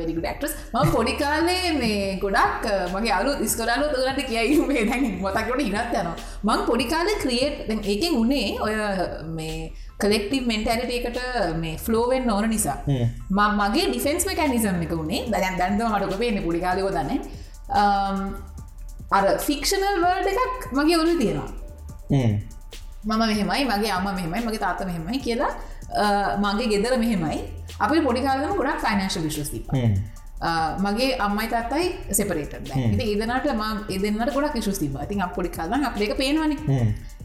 very good actress. මම පොඩි කාලේ මේ ගොඩක් මගේ අලුත් ඉස්කෝලේ උගලන්ට කියයි මේ දැන් මතක්කොට ඉරත් යනවා. මම පොඩි කාලේ ක්‍රියේට් ඒකෙන් උනේ ඔය මේ කලෙක්ටිව් මෙන්ටැලිටි එකට මේ ෆ්ලෝ වෙන්න ඕන නිසා. මම මගේ ඩිෆෙන්ස් මෙකැනිසම් එක උනේ දැන් දැන් තමයි මට ඔක පේන්නේ පොඩි කාලේ ඔය දන්නේ. Um, අර ෆික්ෂනල් වර්ල්ඩ් එකක් මගේ ඔළුවේ තියෙනවා. මම මෙහෙමයි මගේ අම්ම මෙහෙමයි මගේ තාත මෙහෙමයි කියලා අ, මගේ ගෙදර මෙහෙමයි. අපි පොඩිකාලම ගොඩක් ෆයිනන්ශල් විශ්වස් තිබ මගේ අම්මයි තාත්තයි සෙපරේට ඒදනට ම එදන්නට ගොඩක් විශස් තිබ ඉතින් අප පොඩි කාලන් අපේක පේනවන.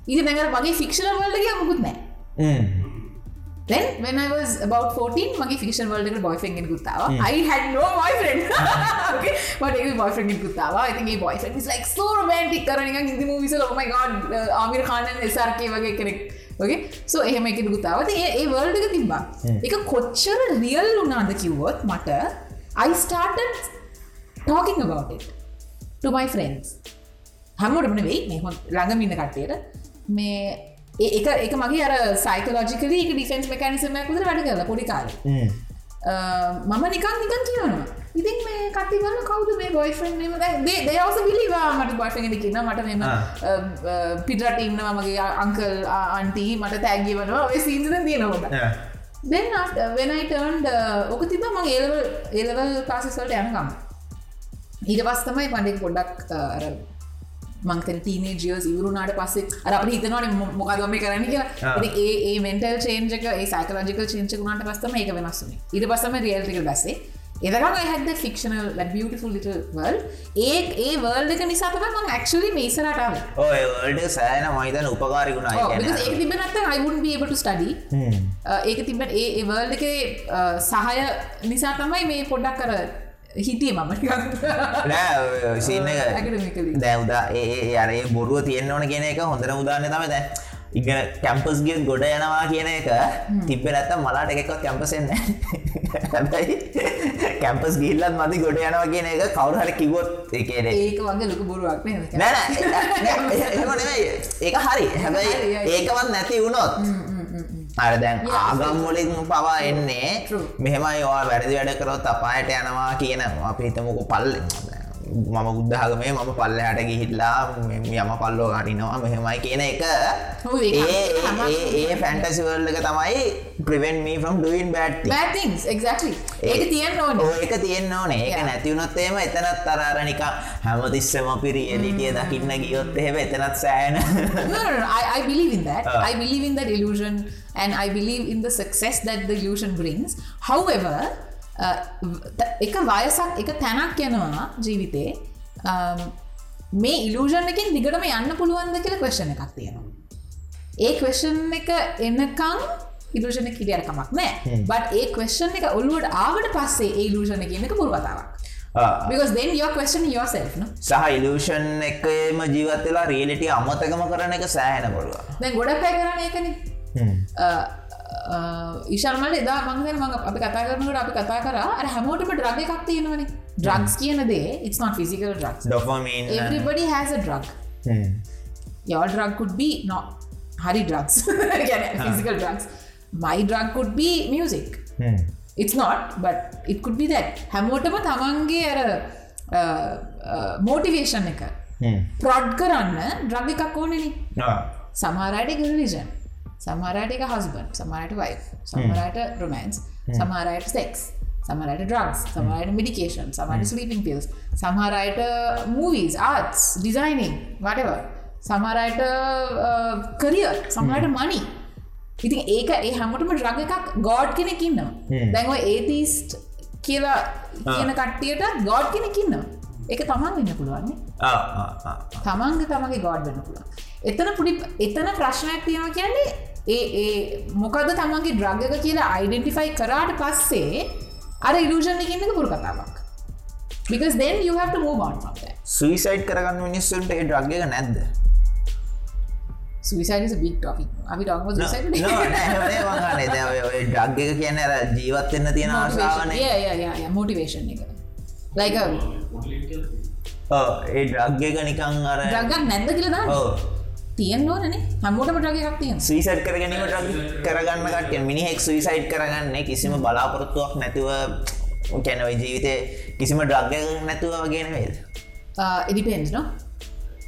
ඉති නැඟර මගේ ෆික්ෂන වල්ලගේ මුකුත් නෑ Then when I was about 14 මගේ ෆික්ෂන් වල්ඩ බොයිෆෙන් ගුත්තාව I had no boyfriend. Okay? but ඒ boyfriend ගුත්තාව I think ඒ boyfriend is like so romantic. කරන නිකන් හින්දි movies වල oh my god uh, ආමිර් Khan and SRK වගේ කෙනෙක්. Okay? So එහෙම එකෙන් ගුත්තාව ඉතින් ඒ ඒ world එක තිබ්බා. ඒක කොච්චර real වුණාද කිව්වොත් මට I started talking about it to my friends. හැමෝටම නෙවෙයි මේ ළඟම ඉන්න කට්ටියට. මේ ඒ- එක මගේ අර සයිකලෝජිකල එක ඩිෆෙන්ස් මෙකනිසමයක් විතර වැඩ කරලා පොඩි කාලේ. මම නිකන් නිකන් කියනවා. ඉතින් මේ කටිවල කවුද මේ බොයිෆන් දේවස පිලිවා මට බොයිෆෙන් කියන්න මට මෙම පිටට ඉන්නවා. මගේ අංකල් අන්ටී මට තැගගේ වනවා ඔය සීන්සන තියෙනකොට දෙන්න වෙනයිටන්ඩ ඕක තිබ මං ඒලවල් ඒලවල් පාසිස්වලට යනකම්. ඊට පස් තමයි පණඩෙක් පොඩ්ඩක් අර මංතන ටීනේ ජියස් ඉවරුනාට පස්සේ අර අප හිතනවන මොකදම කරන්න කියලා. ඒ ඒ මෙන්ටල් චේන්ජක ඒ සයිකලජිකල් චේන්චකුණට පස්සම ඒක වෙනස්සුනේ ඉට පස්සම රියල්ටික බැස්සේ එදකම හැද ෆික්ෂනල් beautiful little world. ඒ ඒ වර්ල්ඩ එක නිසා තම මං actually මේසරටාව ඔය වල්ඩ සෑන මයිතන උපකාරිකුණා ඒක තිබ නැත I wouldn't be able to study. Uh, ඒක තිබට ඒ ඒවර්ල්ඩ එක සහය නිසා තමයි මේ පොඩ්ඩක් කර හිටිය මම නෑ. දැවදා ඒ අරේ බොරුව තියෙන්න්න ඕන කියන එක හොඳර උදාන්න තම දැ ඉග කැම්පස් ගිය ගොඩ යනවා කියන එක. තිබ්බ නැත්ත මලාට එකක්වත් කැම්පසෙන්න හැබැයි කැම්පස් ගිල්ලත් මති ගොඩ යනවා කියන එක කවුරහර කිවොත් එකේනේ ඒක වගේ ලොක බොරුවක් නේ ඒක හරි. හැබැයි හරි, හරි. ඒකවත් නැති වුණොත් අර දැන් Yeah, ආගම්වලින් පවා එන්නේ. මෙහෙමයි වා වැරදි වැඩ කරොත් අපායට යනවා කියන අපි හිතමුක පල්ල මම බුද්ධාගමේ මම පල්ලහට ගිහිල්ලා යම පල්ලෝ ගනිනවා මෙහෙමයි කියන එක ඒ එක තමයි ප්‍රවෙන් මී ්‍රම් ඩුවන් බැට් ඒක තියන්න ඕන ඒක තියෙන්න්න ඕනේ ඒක. නැතිවුණොත්තේම එතනත් අරාරනික හැමතිස්සම පිරිියලිටිය දකින්න ගියොත් එහෙම එතනත් සෑන. I, believe in that. Ah. I believe in that illusion and I believe in the success that the illusion brings. However, uh, එක වයසක් එක තැනක් යනවා ජීවිතේ. මේ ඉලූෂන් එකින් දිගටම යන්න පුළුවන්ද කියලා ක්වශන එකක් තියෙනවා. ඒ ක්වශන් එක එන්නකං ඉලෂන කිරියරකමක් නෑ. බට ඒ ක්වශන් එක ඔල්ලුවට ආවට පස්සේ ඒ ඉලූෂණ එක පුරවතාවක්. සහ ඉලූෂන් එකම ජීවත් වෙලා රියලිටිය අමතකම කරන එක සෑහෙන දැන් ගොඩක් පැ කරන එකන ඉශල්මට එදා මංගන මඟ අපි කතා කරනකට අපි කතා කර. අර හැමෝටම ඩ්‍රග එකක් තියෙනවනේ. ඩ්‍රග්ස් කියන දේ drugs. ඩොෆමීන් everybody has a drug. Your drug could be not hari drugs. Again, physical drugs. My drug could be music. It's not but it could be that. හැමෝටම තමන්ගේ අර මෝටිවේෂන් එක ප්‍රොඩ් කරන්න ඩ්‍රග එකක් ඕනෙන සමහරයට එක රිලිජන් සමහරයට එක හස්බන් සමහරයට වයි සමහරයට රොමන්ස් සමහරයට සෙක්ස් සමහරයට ඩ්‍රගස් සමහරයට මිඩිකේෂන් සමහට ස්ලීපින් පිල්ස් සමහරයට මූවීස් ආර්ස් ඩිසයිනිං වටව සමහරයට කරිය සමහට මනි ඉතින් ඒක ඒ හැමටම ඩ්‍රග එකක් ගෝඩ් කෙනෙකින්න දැන්ව ඒතිස්ට් කියලා කියන කට්ටියට ගෝඩ් කෙනෙකින්න එක තමන් වෙන්න පුළුවන්නේ තමන්ග තමගේ ගෝඩ් වෙන්න පුළුවන් එතන පුඩි එතන ප්‍රශ්නයක් තියෙනවා කියන්නේ ඒ ඒ මොකද තමන්ගේ ද්‍රග්ගක කියලා අයිඩෙන්ටිෆයි කරාට පස්සේ අර ඉලූෂන් එකන්නක පුර කතාවක්. Because then you have to move on from that suicide කරගන්න මිනිස්සුන්ට ඒ ඩ්‍රග්ග එක නැද්ද? Suicide is a big topic. අපි talk about suicide today? Drug එක කියන අර ජීවත්වෙන්න තියෙන motivation. ආශාවන yeah yeah yeah yeah motivation එක. Like a ඒ ඩ්‍රග් එක නිකං අර ද්‍රග්ගක් නැද්ද කියලා දාන්න. තියෙන්න ඕනනේ හැමෝටම ද්‍රග එකක් තියෙන සීසට් කර ගැනීම ඩ්‍රග් කරගන්න කටය මිනිහෙක් සුයිසයිට් කරගන්නේ කිසිම බලාපොරොත්තුවක් නැතුව කැනව ජීවිතය කිසිම ඩ්‍රග්ග නැතුව වගෙන වේද ඉඩිපෙන්ස් නො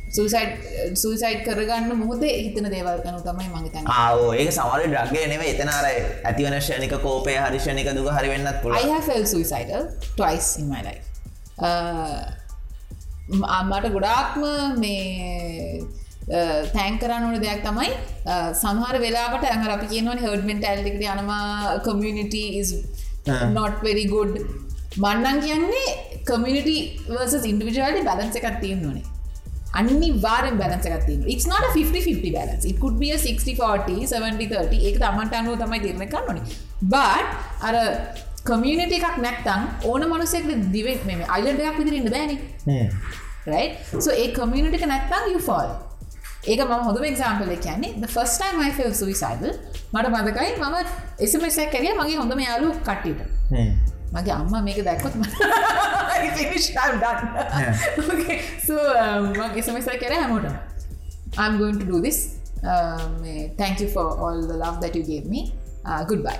සුසයිඩ් සුසයිඩ් කරගන්න මුහදේ හිතන දේවල් කනු තමයි මගතන්න ආෝ ඒක සමර ඩ්‍රග්ගය නෙව එතනර ඇතිවන ෂණික කෝපය හරිෂණික දුක හරිවෙන්නත් පුළ I have felt suicidal twice in my life. Uh, අම්මට ගොඩාක්ම මේ තැන් කරන්න ඕන දෙයක් තමයි සමහර වෙලාට ඇඟ අපි කියනවන හඩ මෙන්ටල්ලිකට යනවා කමියනිට not very good. මන්නන් කියන්නේ කමියනිට වර්ස ඉන්ඩිවිජුවලි බලන්ස එකක් තියෙන් ඕනේ අනි වාරෙන් බැලන්ස එකත්තිීම it's not a 50-50 balance. It could be a 60-40 70-30 ඒක තමන්ට අනුව තමයි තිරණ කන්නන බට් අර කමියනිට එකක් නැත්තං ඕන මනුසෙක් දිවෙක් මෙම අයිලට එකක් විදිරන්න බෑන. right? So ඒ කමියනිට නැත්තං you fall ඒක ම හොඳ එක්සාම්පල කියන්නේ I felt suicidal. මට මදකයි මම එසමසක් කැරිය මගේ හොඳම යාලු කට්ටිට මගේ අම්ම මේක දැක්කොත් මගේ සමස්ත කර හැමෝට I'm going to do this. Um, thank you for all the love that you gave me. Uh, goodbye.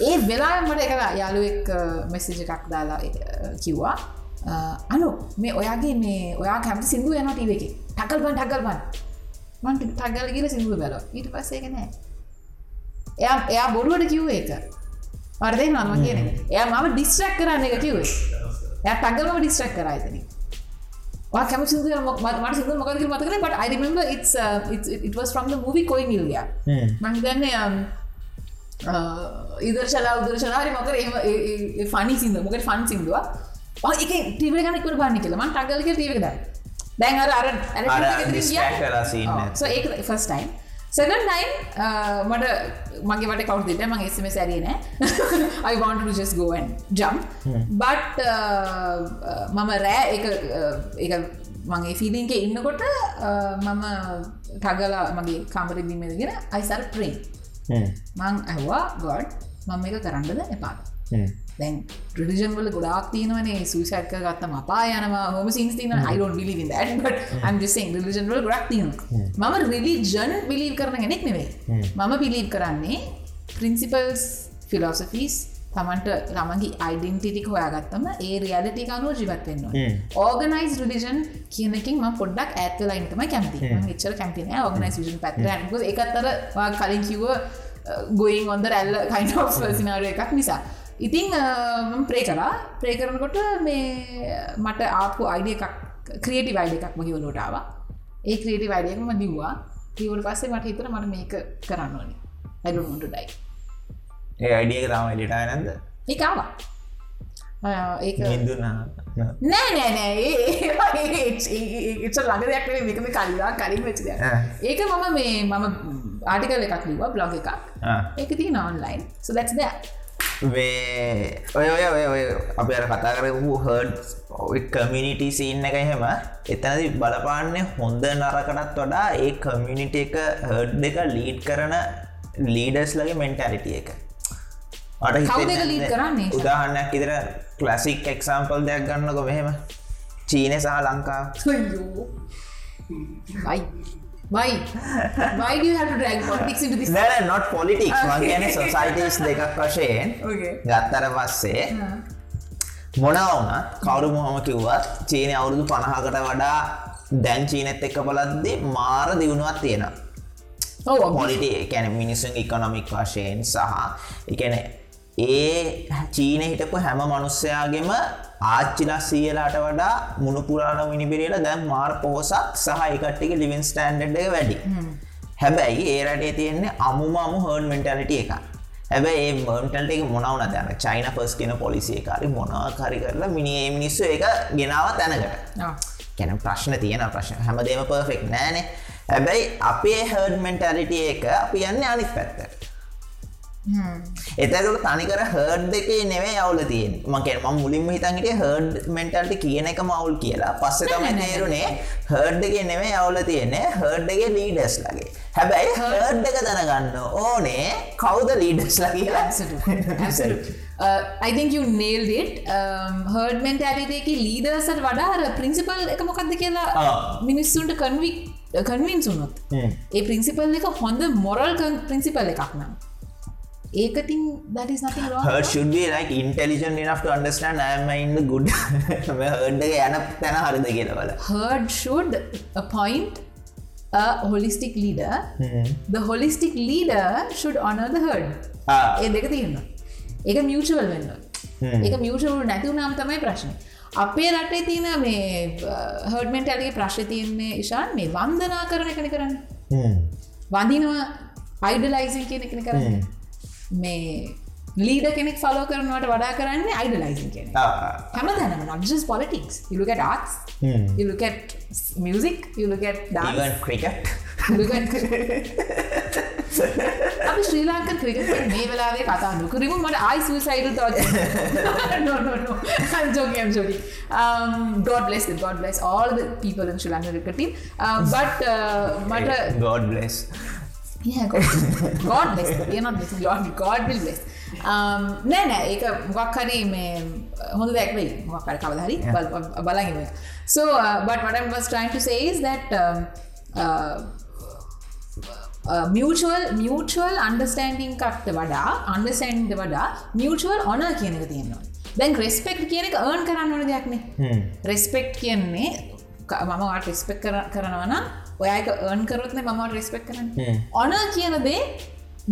ඒ වෙලා මට එක යාලුවෙක් මෙස්සජ එකක් දාලා uh, කිව්වා. Uh, අනු මේ ඔයාගේ මේ ඔයා කැමති සිින්දු යන ටීව එක. ටකල් බන් ටකල් බන් මන්ට ටගල් කියල සිින්දුව බැල ඊට පස්සේ එක නෑ. එයා එයා බොඩුවට කිව්ව එක වර්දය නම කියන එය මම ඩිස්ට්‍රක් කරන්න එක කිවේ එය ටගල්ම ඩිස්ට්‍රක් කරයිතන කැම සිදු මට සිදු මොකද මතකන remember it's, uh, it's it was from the movie කොයි නිල්ලිය මහිතන්න ඉදර්ශලා උදර්ශනාරි මොකර එම ෆනි සිද මොකට ෆන් සිින්දවා එක ටීව ගනකර බන්න කියල. මන් ටගල්ක ටීවක ද දැන් අර අර distract වෙලා scene එක. ඒක ෆස් ටයිම් සකන් ටයිම් මට මගේ වට කවු්දිට මං එසම සැරිය නෑ. I want to just go and jump. but uh, uh, මම රෑ එක එක මගේ ෆිලින්ක ඉන්නකොට uh, මම ටගලා මගේ කාමරදිීමගෙන අයිසර ප්‍රේන් මං ඇහවා ගොඩ් මම එක කරන්නද එපාට දැන් ප්‍රඩිජන් වල ගොඩක් තියනවනේ සුසැක්ක ගත්තම අපා යනවා. හොම. සින්ස්තින අයිඩොන් බිලිවිද ඇම්ජෙසින් රිලිජන් වල ගොඩක් තියන මම රිලිජන් බිලිව් කරන ගෙනෙක් නෙවේ මම බිලිව් කරන්නේ ප්‍රින්සිපල්ස් ෆිලෝසෆිස් තමන්ට තමන්ගේ අයිඩෙන්ටිටික් හොයාගත්තම ඒ රියලිටි අනුව ජීවත්වෙන්න ඕගනයිස් රිලිජන් කියනකින් ම පොඩ්ඩක් ඇත්ලයින්ටම කැමති චර කැමතින ඕගනයිස් ිජන් පැත්ර එකත්තර කලින් කිව්ව ගොයින් ඔොන්ද ඇල්ල කයින් සිනාර එකක් නිසා ඉතිං ප්‍රේ කරා ප්‍රේ කරනකොට මේ මට ආපු අයිඩිය එකක් ක්‍රියටි වයිඩ එකක් මහිවලෝටාව ඒ ක්‍රියටි වයිඩයක්ම දිව්වා තිවට පස්සේ මට හිතර මට මේක කරන්න ඕනි. ඇඩුන්ට ඩයි ඒ අඩියක තම ඩිටා නැද ඒකාවා ඒක ඉදුනා නෑ නෑ නෑ. ඒච ළඟ දෙයක් මේකම කල්ලා කලින් වෙච්ච දෙයක්. ඒක මම මේ මම ආටිකල් එකක් ලිව බ්ලොග එකක්. ඒක ති නොන්ලයින් සුදැක්ස් දෙයක් වේ ඔය ඔය ඔය අප අර කතා කරපු හඩ් කමිනිිටි සින්න එක එහෙම. එතනදි බලපාන්නේ හොඳ නරකටත් වඩා ඒ කමියනිට එක හඩ් එක ලීඩ් කරන ලීඩස් ලගේ මෙන්ටැලිටිය එක? උදාහන්නයක් ඉදිර කලසික් එක්සාම්පල් දෙයක් ගන්නකො මෙහෙම. චීනය සහ Lanka Why? Why? Why do you have to drag politics into this? නැ නොට පොලිටික්ස් මගේන සොසයිටස් දෙකක් වශයෙන් Okay. ගත්තර පස්සේ මොනවුනත් කවරු මොහොම කිව්වත් චීනය අවුරුදු පණහකට වඩා දැන් චීනෙත් එක්ක බලද්දි මාර දියුණුවත් තියෙනවා. Oh, පොලිටි කැන මිනිසුන් ඉකොනොමික් වශයෙන් සහ එකන ඒ චීන හිටපු හැම මනුස්සයාගෙම ආච්චිලා සියලාට වඩා මුණපුරාණ මිනිබිරියල දැම් මාර් පෝසක් සහ එකට්ටික ලිවින් ස්ටන්ඩ් එක වැඩි. හැබැයි ඒ රටේ තියෙන්නේ අමුම අමු හර්න් මෙන්ටලිටිය එක හැබැයි ඒ මර්ටල්ට එක මොනවන දැන චයින පස් කෙන පොලිසිය කාරි මොනා කරි කරලා මිනි මිනිස්සු එක ගෙනාව තැනකට. කැන ප්‍රශ්න තියෙන ප්‍රශ්න. හැමදේම පර්ෆෙක් නෑනේ. හැබැයි අපේ හර්ඩ් මෙන්ටලිටිය එක අපි යන්න අනිත් පැත්තට එතකට තනිකර හර්ඩ් එකේ නෙවේ අවුල තියෙන් මකෙන් ම මුලින්ම හිතන්ගට හර්ඩ් මෙන්ටල්ට කියන එක මවුල් කියලා පස්ස තමයි තේරුණේ හර්ඩ් එක නෙවේ අවුල තියන්නේ හර්ඩ්ගේ ලීඩස් ලගේ හැබැයි හර්ඩ් එක දැනගන්න ඕනේ කවුද ලීඩස් ලගේ Absolutely. Absolutely. Uh, you nailed it. Um, herd mentality එකේ leaders ට වඩා අර principal එක මොකක්ද කියලා. මිනිස්සුන්ට කන්වින්ස් වුණොත් හ්ම්. ඒ ප්‍රින්සිපල් එක හොඳ මොරල් ප්‍රින්සිපල් එකක් නම් ඒකතින් that is nothing wrong. Herd should be like intelligent enough to understand I am in the good හර්ඩ් යන තැන හරිද කියලවල herd should appoint a holistic leader. The holistic leader should honor the herd. ඒ දෙක තියෙනවා. ඒක මියචවල් වෙන්න. ඒක මියචවල් නැතිවුණම් තමයි ප්‍රශ්න. අපේ රටේ තියෙන මේ හර්ඩමෙන්ටල්ගේ ප්‍රශ්ය තියන්නේ ඉශාන් මේ වන්දනා කරන එකන කරන්න. වඳනවා අයිඩලයිසින් කියන එකන කරන්න. මේ ලීඩ කෙනෙක් ෆලෝ කරනවට වඩා කරන්නේ අයිඩලයිසින් කියන. හැම. තැනම නක්ජස් පොලිටික්ස් ඉලුකට ආස් ඉලුකට මියසික් ඉලුකට ඩාන් even cricket. අපි ශ්‍රී ලාංක ක්‍රිකට මේ වෙලාවේ කතා නොකරම. මට ආයි සයිඩ තව ජෝකම් ජෝඩි God bless them, God bless all the people in Sri Lanka cricket team. Um, but uh, මට God bless Yeah, God, God bless them. You're not blessing God, God will bless. Um, නෑ නෑ ඒක මොකක් හරි මේ හොඳ දෙයක් වෙයි. මොකක් හරි කවදා හරි බල- බලන්න so uh, but what I was trying to say is that um, uh, මියල් මියල් අන්ඩස්ටන්ඩිං කක්ට වඩා අන්ඩස්ටන්ඩ වඩා මියල් ඔන කියන එක තියෙනවා. දැන් රෙස්පෙක්් කියන එක ඒර්න් කරන්න ඕන දෙයක්නේ රෙස්පෙක්් කියන්නේ මම වාට රෙස්පෙක් කරනවන ඔයක ඒර්න් කරොත්න මම රෙස්පෙක් කරන්න. ඔන කියන දේ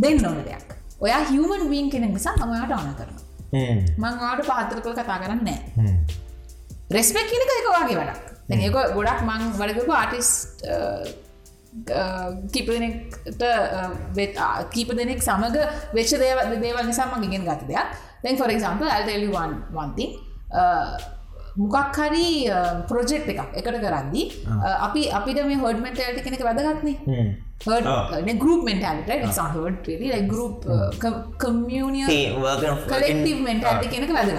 දෙන්න ඕන දෙයක්. ඔයා හිවමන් වීන් කෙනෙක් නිසා මමයාට ඕන කරන මං වාට පාතරකල් කතා කරන්න රෙස්පෙක් කියනක එක වගේ වැඩක්. ඒක ගොඩක් මං වඩකපු ආටිස් කීප දෙනෙක්ට කීප දෙනෙක් සමඟ වෙච්ච දේව දේවල් නිසා මං ඉගෙන් ගත දෙයක්. දැන් ෆොර එක්සම්පල් ඇල්ටල්වන් වන්ති මොකක් හරි ප්‍රොජෙක්් එකක් එකට කරද්දි අපි අපිට මේ හොඩ්මට ඇල්ට කෙනෙක වැදගත්නේ. හඩ ගරුප මෙන්ටල්ට හඩ ගරුප කලෙක්ටව මෙන්ටල්ට කෙනෙක කරන.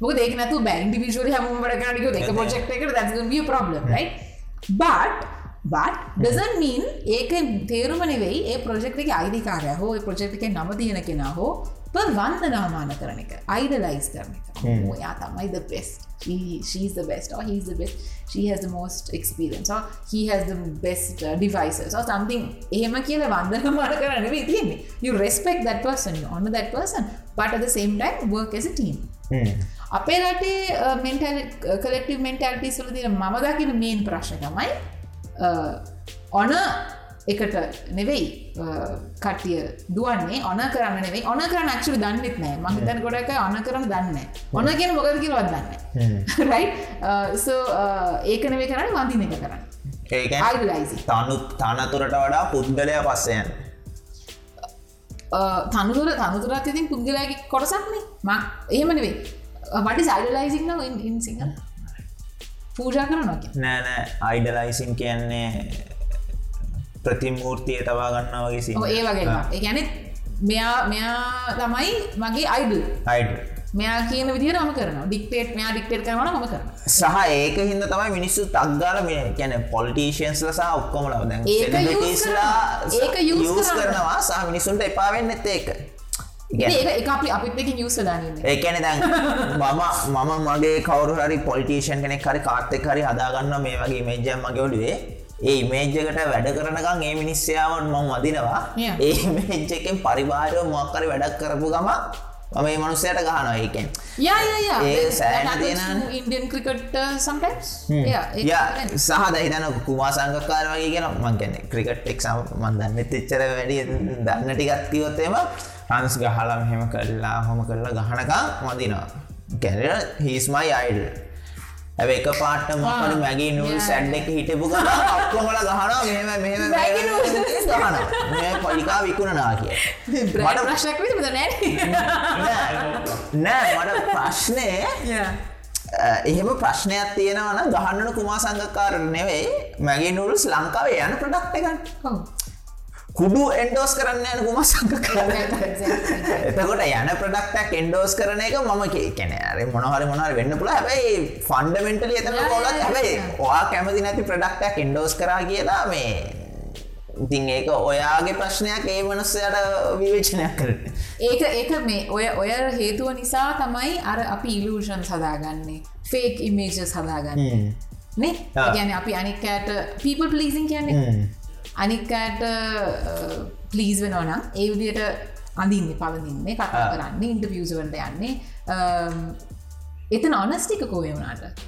මොක දෙක නතු බැන්ඩි විශල හම. වැඩ කරනක එක. පොජෙක්් එකට දැ ප්‍රබ්ලම් බට බට ඩසන් මීන් ඒක තේරුම නෙවෙයි ඒ ප්‍රජෙක්් එක අයිදිකාරය හෝ ප්‍රජෙක්් එක නම තියෙන කෙන හෝ වන්දනාමාන කරන එක. අයිඩලයිස් කරන එක. යා තමයි the best. She, she's the best or he's the best. She has the most experience or he has the best uh, devices or something. එහෙම කියලා වන්දන මාන කරන්න වෙයි තියෙන්නේ. You respect that person you honor that person but at the same time work as a team. අපේ රටේ mental කලෙක්ටව මෙන්ටල්ටි සල තින මම දකින මේන් ප්‍රශ්න තමයි ඔන එකට නෙවෙයි කටිය දුවන්නේ ඔන කරන්න නෙවෙයි. ඔන කරන්න ක්ෂල දන්නෙත් නෑ. මහිතන ගොඩක ඔන කරන්න දන්න ඔන කියෙන මොකද කියලවත් දන්න රයි සෝ ඒක නෙවේ කරන්න වඳින එක කරන්න. තනු තනතුරට වඩා පුද්ගලය පස්සයන් තනුතුර තනුතුරත් ඉතින් පුද්ගලයගේ කොටසක්නේ ම එහෙමනවේ වඩි සයිඩලයිසික් නව ඉන් සිංහ පූජා කරන නොක නෑනෑ අයිඩලයිසින් කියන්නේ ප්‍රතිමූර්තිය තවා ගන්න වගේ සි ඒ වගේ ඒගැන මෙයා මෙයා තමයි මගේ අයිඩල් අයිඩ මෙයා කියන විදිර ම කරන ඩික්ටේට් මෙයා ඩික්ටේට කරන ම කරන සහ ඒක හින්ද තමයි මිනිස්සු තක්ගාල මේ ගැන පොලිටේෂන්ස් ලසා ඔක්කොමල දැන් කරනවා. ඒක යස් කරනවා. සහ මිනිසුන්ට එපාවෙන්න ඇත්ත ඒක. ඒක අපි අපිත් එක නිියස දානන්න ඒකැන දැන් මම මම මගේ කවරු හරි පොලිටේෂන් කෙනෙක් හරි කාර්තෙක් හරි හදාගන්න මේ වගේ මේජම් මගේ ඔඩුවේ ඒ මේජ්ජකට වැඩ කරනකම් ඒ මිනිස්්‍යාවන් මං වදිනවා. ඒ මේජ්ජකෙන් පරිවාරය මොක්කරි වැඩක් කරපු ගම මම ඒ මනුස්සයට ගහනවා ඒකෙන්. ඒ සෑහෙන තියෙනවනේ. ඉන්ඩියන් ක්‍රිකට් සම්ටයිම්ස් ය සහ දහිතන කුමා සංගකාර වගේ කියෙන මංගැන ක්‍රිකට් එක්සම් මන්දන්න එච්චර වැඩිය දන්න ටිකත් කිවොත්තේම රන්ස් ගහලම් හෙම කරලා හොම කරලා ගහනකා මදිනවා කැර හිස්මයි අයිඩ ඇ එක පාට මකන මැගේ නූල්. සැඩ් එක හිටපු කම ඔක්කොමල ගහනවා මෙම මෙම. ගහන පොලිකා විකුණනා කිය මට ප්‍රශ්නයක් විද නෑ. නෑ මට ප්‍රශ්නය එහෙම ප්‍රශ්නයක් තියෙනවන ගහන්නන කුමා සංගකාර නෙවෙයි මැගේ නුල්ස් ලංකාවේ යන ප්‍රඩක්් එකන් කුඩු එන්ඩෝස් කරන්න යන කුමා සංගකාර එතකොට යන ප්‍රඩක්ටක් එන්ඩෝස් කරන එක මම කැන අර මොනහරි මොනහර වෙන්න පුළ හැබයි ෆන්ඩමෙන්ටල එතන කොලත් හැබයි. ඔයා කැමති නැති ප්‍රඩක්ටක් එන්ඩෝස් කරා කියලා මේ ඉතින් ඒක ඔයාගේ ප්‍රශ්නයක් ඒ මනස්සයට විවේචනයක් කරන්න. ඒක ඒක මේ ඔය ඔය හේතුව නිසා තමයි අර අපි ඉලූෂන් සදාගන්නේ ෆේක් ඉමේජස් හදාගන්න. නේ. ගැන අපි අනිකෑට පීපල් පලිසින් කියන්නේ අනික්කෑට පලීස් වෙනවනම් ඒ විදියට අඳින්න පලදින්නේ කතා. කරන්න ඉන්ටවියසවලට යන්නේ. එතන ඔනස්ටික කෝය වුණට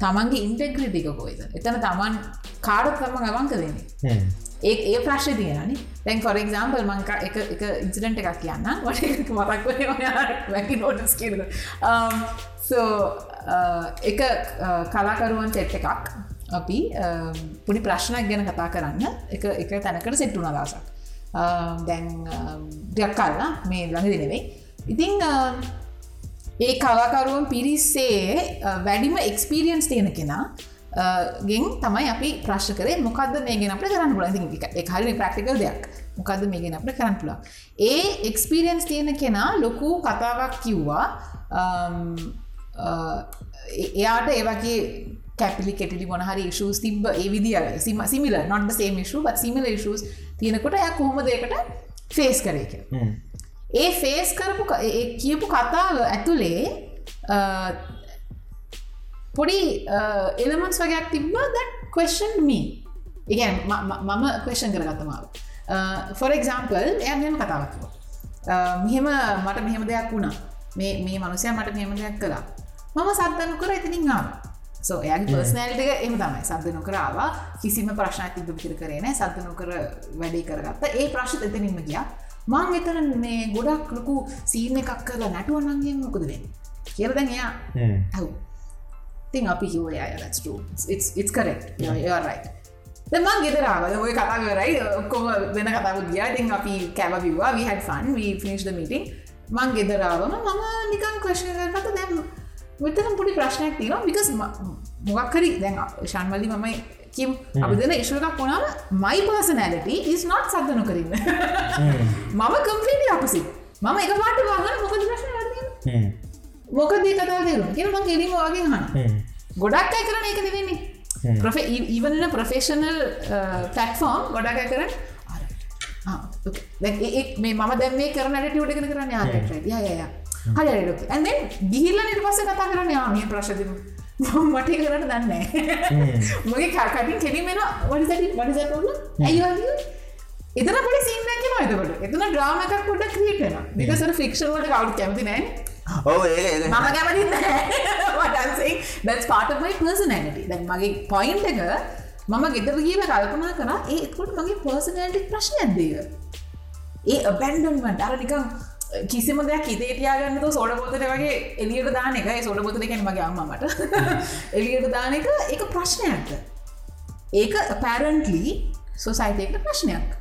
තමන්ගේ ඉන්ටෙග්‍රටික කොයිද එතන තමන් කාඩත් තමන් අවංක දෙන්නේ ඒ ඒ ප්‍රශ්ය තියෙනනි. තැන් ෆොර එක්ම්පල් මංක එක එක ඉන්සිඩන්ට එකක් කියන්න වට මතක් වැකි නෝටස් කියද සෝ එක කලාකරුවන් සෙට් එකක් අපි um, පුඩි ප්‍රශ්නයක් ගැන කතා කරන්න. එක එක තැනකට සෙට්ටුන අදසක් දැන් ඩයක් කල්ලා මේ ළඟ දෙනෙවෙයි ඉතිං um, ඒ කලාකරුවන් පිරිස්සේ අ, වැඩිම එක්ස්පිරියන්ස් තියෙන කෙනා අ, ගෙන් තමයි අපි ප්‍රශ්න කරේ මොකක්ද මේ ගෙන අපට කරන්න පුල හරි ප්‍රක්ටිකල් දෙයක්. මොකක්ද මේ ගෙන අපට කරන්න පුලා ඒ එක්ස්පිරියන්ස් තියෙන කෙනා ලොකු කතාවක් කිව්වා. අම්, අ, එ- එයාට ඒවගේ කැපිලි කෙටිලි මොනහරි ශස් තිබ ඒ විදි සිම සිමිල නොට සේම ශු බත් සිමිල ශස් තියෙනකොට ය කොහොම දෙකට ෆේස් කරේක ඒ ෆේස් කරපු කියපු කතාව ඇතුළේ පොඩි එලමන්ස් වගේයක් තිබ්බ දැ කවස්න් මී ඉගැන් මම කවේෂන් කරගත්තමාව ෆොර එක්සාම්පල් එයම කතාවක්ව මෙහෙම මට මෙහෙම දෙයක් වුණා. මේ මේ මනුසය මට මෙහෙම දෙයක් කලා මම සද්ධනු කර ඉතිනින් ආව සෝ එයාගේ පර්ස්නෑල්ට එම තමයි. සද්ධනු කරාවා කිසිම ප්‍රශ්නයක් තිබ පිර කරන සද්ධනු කර වැඩේ කරගත්ත. ඒ ප්‍රශ්ත එතනින්ම ගියා. මං එතන මේ ගොඩක් ලොකු සීන එකක් කරලා නැටුවනන්ගේ මොකද වෙන්න? කියල දැන් එයා ඇව් තින් අපි කිව it's correct. රයි මං ගෙදරාවල ඔය කතාවරයි ඔක්කොම වෙන කතාව ගිය. තින් අපි had fun. We finished the meeting. මං ගෙදරාවම මම නිකන් ක්‍රශ්න කරත දැම් මෙතන පොඩි ප්‍රශ්නයක් තියෙනවා විකස් මොගක්කරි දැන් ශන්වලි මමයි කිම් අපි දෙන ඉශුවකක් වුණාම මයි පර්සනෑලට is not සද්ධනු කරන්න මම කම්පිටි අපසි මම එක පාට වාගන මොකද ප්‍රශ්න ලන්න මොකදේ කතා කරු කියෙන මං කිරීම වගේ හන ගොඩක් අය කරන එක දෙවෙන්නේ ප්‍රොෆ ඉවන ප්‍රෆේෂනල් පලටෆෝම් ගොඩක් අය කරන්න මේ මම දැම කරනට ටියුට කන කරන්න? යාට ය ය හරිරක ඇඳ ගිහිල්ලනට පස්ස කතා කරන්න යාමී ප්‍රශ්ද මට කරට දන්න මගේ කාකටින් කෙරීමෙන වඩිසට වඩිසටල ඇයිවාගේ එතන පොඩි සිීනක නතකට එතන ්‍රාම එකක් පොඩ ක්‍රියටන නිකසර ෆික්ෂන් වට කවු කැමති නෑ. ඔව ඒ මම කැමති නෑ දැස් පාටමයි පර්සනැනට දැන් මගේ පොයින්ට එක මම ගෙදර කියල කල්පනා කර ඒකොට මගේ පර්සනෑටි ප්‍රශ්න ඇදේව ඒ බැන්ඩන්මට අර නිකම් කිසිම දෙයක් හිතේ තියාගන්නතු සෝඩ පොතට වගේ එලියට දාන එක සෝඩ පොතට කැන මගේ අම්මට එලියට දාන එක ඒක ප්‍රශ්නයක්ද ඒක පැරන්ටලි සොසයිතයකට ප්‍රශ්නයක්.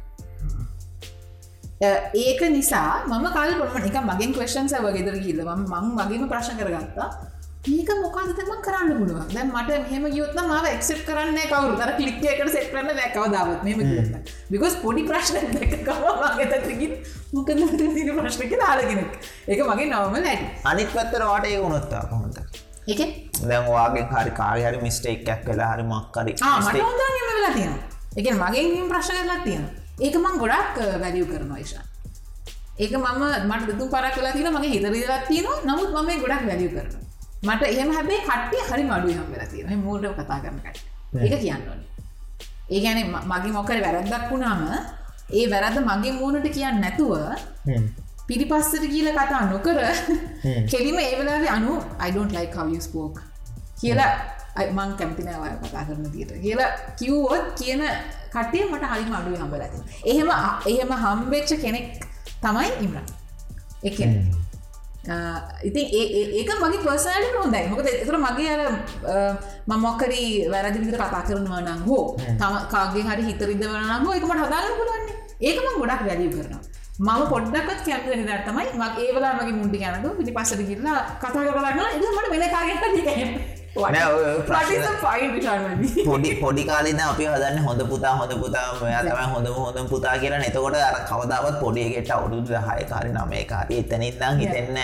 ඒක නිසා මම කල් පොම එක මගෙන් කවේෂන් සව ගෙදර කියල ම මං වගේම ප්‍රශ්න කරගත්තා ඒක මොකදම කරන්න පුළුව දැ මට මෙම යුත්න මාව එක්සෙප් කරන්න කවරු තර කලික්කයකට සෙක් කරන්න දැකවදාවත් මෙම බිකස් පොඩි ප්‍රශ්න කවගතකින් මොක තින ප්‍රශ්නක දාලගෙනෙක් ඒක මගේ නවම නැට අනිත් පත්තර වාට ඒ වුණොත්තා කොමට එක දැන් වාගේ හරි කාරි හරි මිස්ටේක්යක් වෙලා හරි මක්කරි මට වෙලා තියෙන එක මගේ ප්‍රශ්න කරලා තියෙන ඒක මං ගොඩක් වැලියු කරනවා ඒශා ඒක මම මට දුතු පරක් වෙලා තින මගේ හිතරිදලත් තියෙන නමුත් මම ගොඩක් වැලියු කරන මට එහෙම හැබේ කට්ටිය හරි මඩු හම් වෙලා තියෙන මූට කතා කරනකට ඒක කියන්න ඕන. ඒ ගැන මගේ මොකර වැරද්දක් වුණාම ඒ වැරද මගේ මූුණට කියන්න නැතුව පිරිපස්සට කියල කතා නොකර කෙලිම ඒවලාවේ අනු අයිඩෝන්ට ලයි කවස් පෝක් කියලා මං කැම්තිනවය කතා කරන තියට කියලා කිව්වොත් කියන කටේ මට හරිම අඩුව හම්බල ඇති එහෙම එහෙම හම්බෙච්ච කෙනෙක් තමයි ඉම්රන්. එක ඉතින් ඒක මගේ පර්සනට හොඳයි. මොකද එතර මගේ අර මමොක්කරී වැරදි විදිර කතා කරනවා නම් හෝ තම කාගේ හරි හිතරිදවන හෝ එකමට හදාගන්න පුළුවන්නේ ඒකම ගොඩක් වැලිය කරනවා. මම පොඩ්ඩක්ත් කැමති නිදර තමයි මක් ඒවලා මගේ මුන්ටි ගැනතු පිටි පස්සට කිරලා කතා කරන්න එ මට වෙන කාගට පොඩි පොඩි කාලන්න අපි හදන්න හොඳ පුතා හොඳ පුතා මෙයා තමයි හොඳම හොඳ පුතා කියලා. එතකොට අර කවදාවත් පොඩියගෙට අවුරුදු දහය කාරි නමේ කාරි එතනින්දම් හිතෙන්න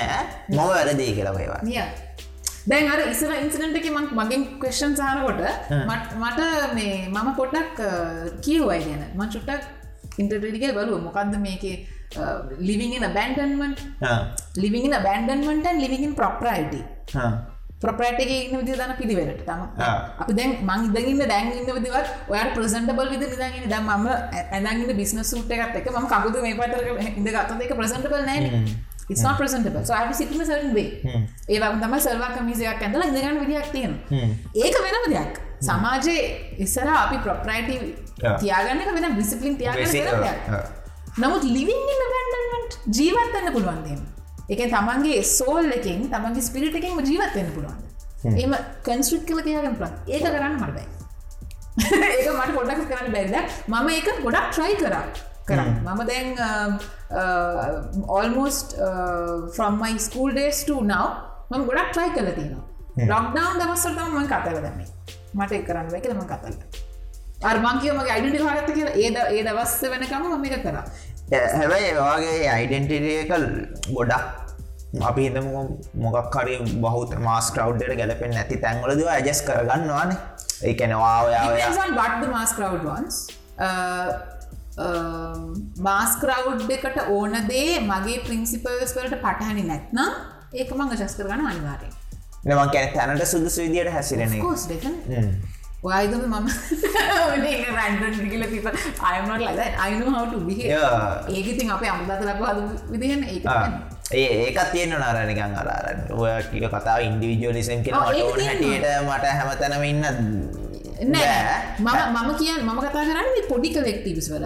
මොව වැරදිී කියලා වේවා. දැන් අර ඉසර ඉන්සිඩන්ට එක මක් මගින් කේෂන් සානකොට මට මේ මම පොඩ්ඩක් කියවයි ගැන. මං චුට්ටක් ඉන්ටටික බලුව. මොකක්ද මේකේ ලිවිගෙන බැන්ඩන්මට ලිවිගෙන බැන්ඩන්මට ලිවිගින් ප්‍රප්‍රයිටි ප්‍රපටක ඉන්න විදි දන පිළිවෙලට. තම අපි දැන් මං ඉදගන්න දැන් ඉන්න විදිවත් ඔයාට ප්‍රසන්ටබල් විද නිදගෙන දම් ම ඇදගන්න බිස්න සුට් එකත් එක ම කකුතු මේ පතර ඉඳ ගත්ත එක ප්‍රසන්ටබල් නෑ to sit in a certain way. ඒ වගේ තමයි සර්වා කමිසයක් ඇඳලා ඉඳගන්න විදියක් තියෙනවා. ඒක වෙනම දෙයක්. සමාජයේ ඉස්සර අපි ප්‍රොප්‍රයිටි තියාගන්න වෙන ඩිසිප්ලින් තියාගන්න නමුත් ලිවිං ඉන්න බැන්ඩන්ට ජීවත්වන්න පුළුවන් දෙන්න එක තමන්ගේ සෝල් එකින් තමන්ගේ ස්පිරිට එකින් ජීවත්වන්න පුළුවන්. එම කන්ස්ට්‍රික් කල තියාගන්න පලන් ඒක කරන්න මටබයි ඒක මට ගොඩක් කරන්න බැරිද මම ඒක ගොඩක් ට්‍රයි කරා. කරන්න මම දැන් ඔල්මෝස්ට ෆ්‍රම්මයි ස්කූල් ඩේස් ට නව මම ගොඩක් ට්‍රයි කල තියෙනවා. ලොක්ඩවන් දවස්සටම මං කතල දන්නේ මට කරන්න එකලම කතල්ල අර්මංකයමගේ අයිඩට හගත කිය ඒද ඒ දවස්ස වෙනකම මම එක කරා හැබැයි වගේ අයිඩෙන්ටිරියක ගොඩක් අපි හිතම මොකක් හරි බහුත මාස් කව්ඩට ගැලපෙන් නැති තැන්වලද ඇජස් කරගන්නවාන. ඒකනවා බට මාස් කව් වන්ස් මාස් කරවුඩ් එකට ඕන දේ මගේ ප්‍රින්සිපල්ස් වලට පටහැනි නැත්නම් ඒක මංග ජස් කරගන්න අනිවාරය නමන් කැන තැනට සුදුසු විදියට හැසිරෙන ඔයදම මම රැන්ඩ පිප අයමට ලද අයිනු හවට බිහ ඒකතින් අප අමදත ලබ හද විදිහන ඒ ඒ ඒකත් තියෙන නාරණකන් අරන්න ඔය කිය කතා ඉන්ඩිවිජෝලිසම් කියෙන මට හැටියට මට හැමතැනම ඉන්න නෑ. මම මම කියන්න මම කතා කරන්න පොඩි කලෙක්ටීවස් වල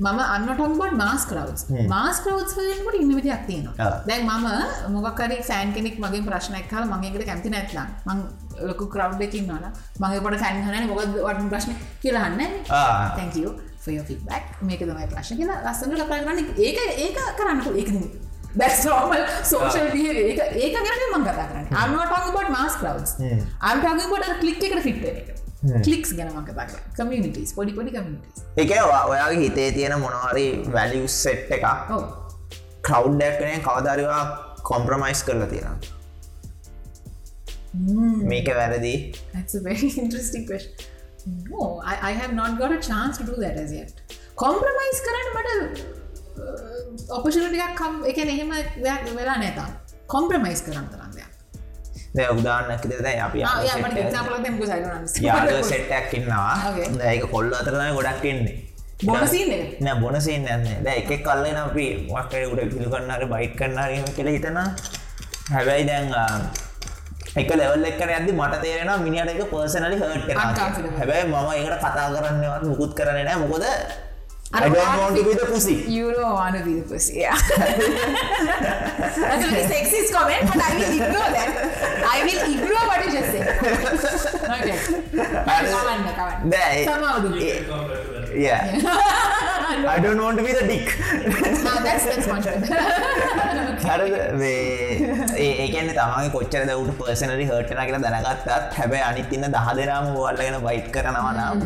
මම අන්නටොන්බට මාස් කරවස් මාස් කරවස් වලට ඉන්න විදියක් තියෙනවා. දැන් මම මොකක්කරි සෑන් කෙනෙක් මගේ ප්‍රශ්නයක් කාල මගේකට කැමති නැත්නම් මං ලොකු කරව් එකින් න මගේ පට සැන් හන මොකද වට ප්‍රශ්න කියලහන්න තැකෝ ෆය ෆිබක් මේක තමයි ප්‍රශ්න කියලා කතා කරන්න. ඒක ඒක කරන්නකු ඒක දැස්ෝමල් සෝෂල් ඒක ඒක ගැන මං කතා කරන්න. අන්නටගබට මාස් කරවස් අන්ටගබට කලික් එකට ෆිට් එක කලික්ස් ගැනම කතා කමියනිටස් පොඩි පොඩි කමිටස් එක ඔයාගේ හිතේ තියෙන මොනහරි වැලියස් සෙට් එක කවු්ඩක්නේ කවදරවා කොම්ප්‍රමයිස් කරලා තියෙන මේක වැරදි. Interesting question. No I, I have not got a chance to do that as yet. Compromise කරන්න මට ඔපෂනටියක් කම් එක එහෙම වෙලා නැතා කොම්ප්‍රමයිස් කරන්න තරන්දයක් දැ උදාන්නක් දෙ අපි යාද සෙට්ටක් ඉන්නවා. ඒක කොල්ල අතරන ගොඩක් එන්නේ. බොනසිීන නෑ බොනසින් නැන්නේ දැ එක කල්ලන අපි වක්කය උට පිළිගන්නර බයිට් කරනාරම කියල හිතන හැබැයි දැන් එක ලෙවල් එක්කන ඇද මට තේරෙන මිනිට එක පර්සනලි හට. හැබැයි මම ඒකට කතා කරන්නවත් මුකුත් කරන්න නෑ. මොකොද I don't want to be පිද පුසි You don't want to be the pussy. Yeah. That's a very sexist comment, but I will ignore that. I will ignore what you just said. Okay. කවන්න කවන්න. දැ සමාවදු. yeah I don't want to be the dick No, that's that's much better. හරද ඒකන්න තමයි කොච්චර දවට personally හටන කියලා දැනගත්තත් හැබැයි අනිත් ඉන්න දහ දෙනාම වල්ලගෙන bite කරනවා නම්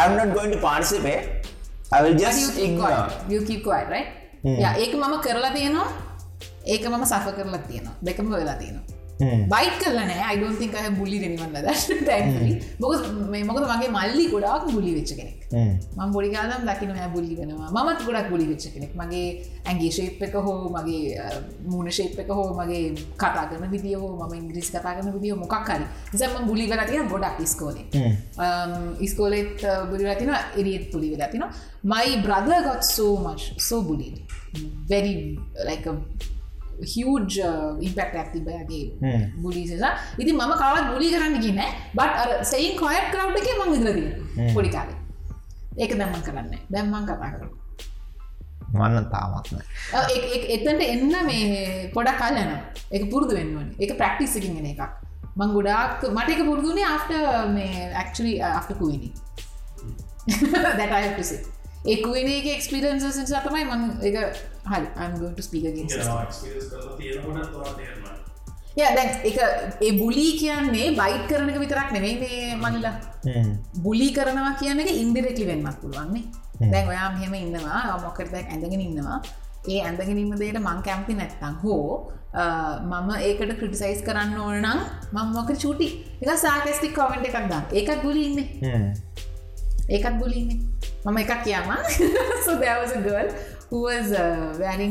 I'm not going quiet, right? Yeah, ඒක මම කරලා තියෙනවා. ඒක මම සෆ කරලා තියෙනවා. දෙකම වෙලා තියෙනවා. Hmm. බයිට් කරලා නෑ I don't think I have bullied anyone like that. Thankfully. මොකද මේ මොකද මගේ මල්ලි ගොඩාක් bully වෙච්ච කෙනෙක්. Hmm. පොඩි කාලම් දකින මෙයා බුල්ලි වෙනවා මමත් ගොඩක් බුලි වෙච්ච කෙනෙක් මගේ ඇගේ ශේප් එක හෝ මගේ මූුණ ශේප් එක හෝ මගේ කතා කරන විදිිය හෝ ම ඉංග්‍රිස් කතා කරන විදිිය මොකක් හරි නිසම බුලි කරතින ගොඩක් ස්කෝලේ ඉස්කෝලෙත් bully රතින එරියත් පුලි වෙලතින my brother got so much so bully very like a huge uh, impact ඇති බයගේ බුලිසා ඉති මම කවත් බුලි කරන්න ගන්න බට සයින් කොයට් කරව් එක මං ඉදලදී පොඩිකාලේ ඒක දැම්මන් කරන්න දැම්මන් කතා කරු මන්න තාමත්න එතට එන්න මේ පොඩක් කාලයන එක පුරුදු වෙන්නුවන එක ප්‍රක්ටිස්සකින් ගෙන එකක් මං ගොඩක් මට එක පුරුදුනේ after මේ uh, after කුවනි say. ඒ කුවනේගේ එක්ස්පිරන්සස් නිසා තමයි මං එක හරි තේරෙනවා Yeah, දැන් එක ඒ බුලී කියන්නේ බයිට් කරන එක විතරක් නෙවෙයි මේ මල්ලා බුලි කරනවා කියන එක ඉන්දිරෙක්ලි වෙන්මත් පුළුවන්නේ දැන් ඔයා මෙහෙම ඉන්නවා මොකරදක් ඇඳගෙන ඉන්නවා. ඒ ඇඳගෙනීම දේට මං කැම්පි නැත්තං හෝ මම ඒකට ක්‍රටිසයිස් කරන්න ඕන නම් මං මොක චුටි? එක සාකස්ටික් කොමෙන්ට් එකක් දන්න. ඒකත් බුලි ඉන්නේ. ඒකත් බුලින්නේ මම එකක් කියන්න සුදෑවස ගල් හුවස් වැරිහ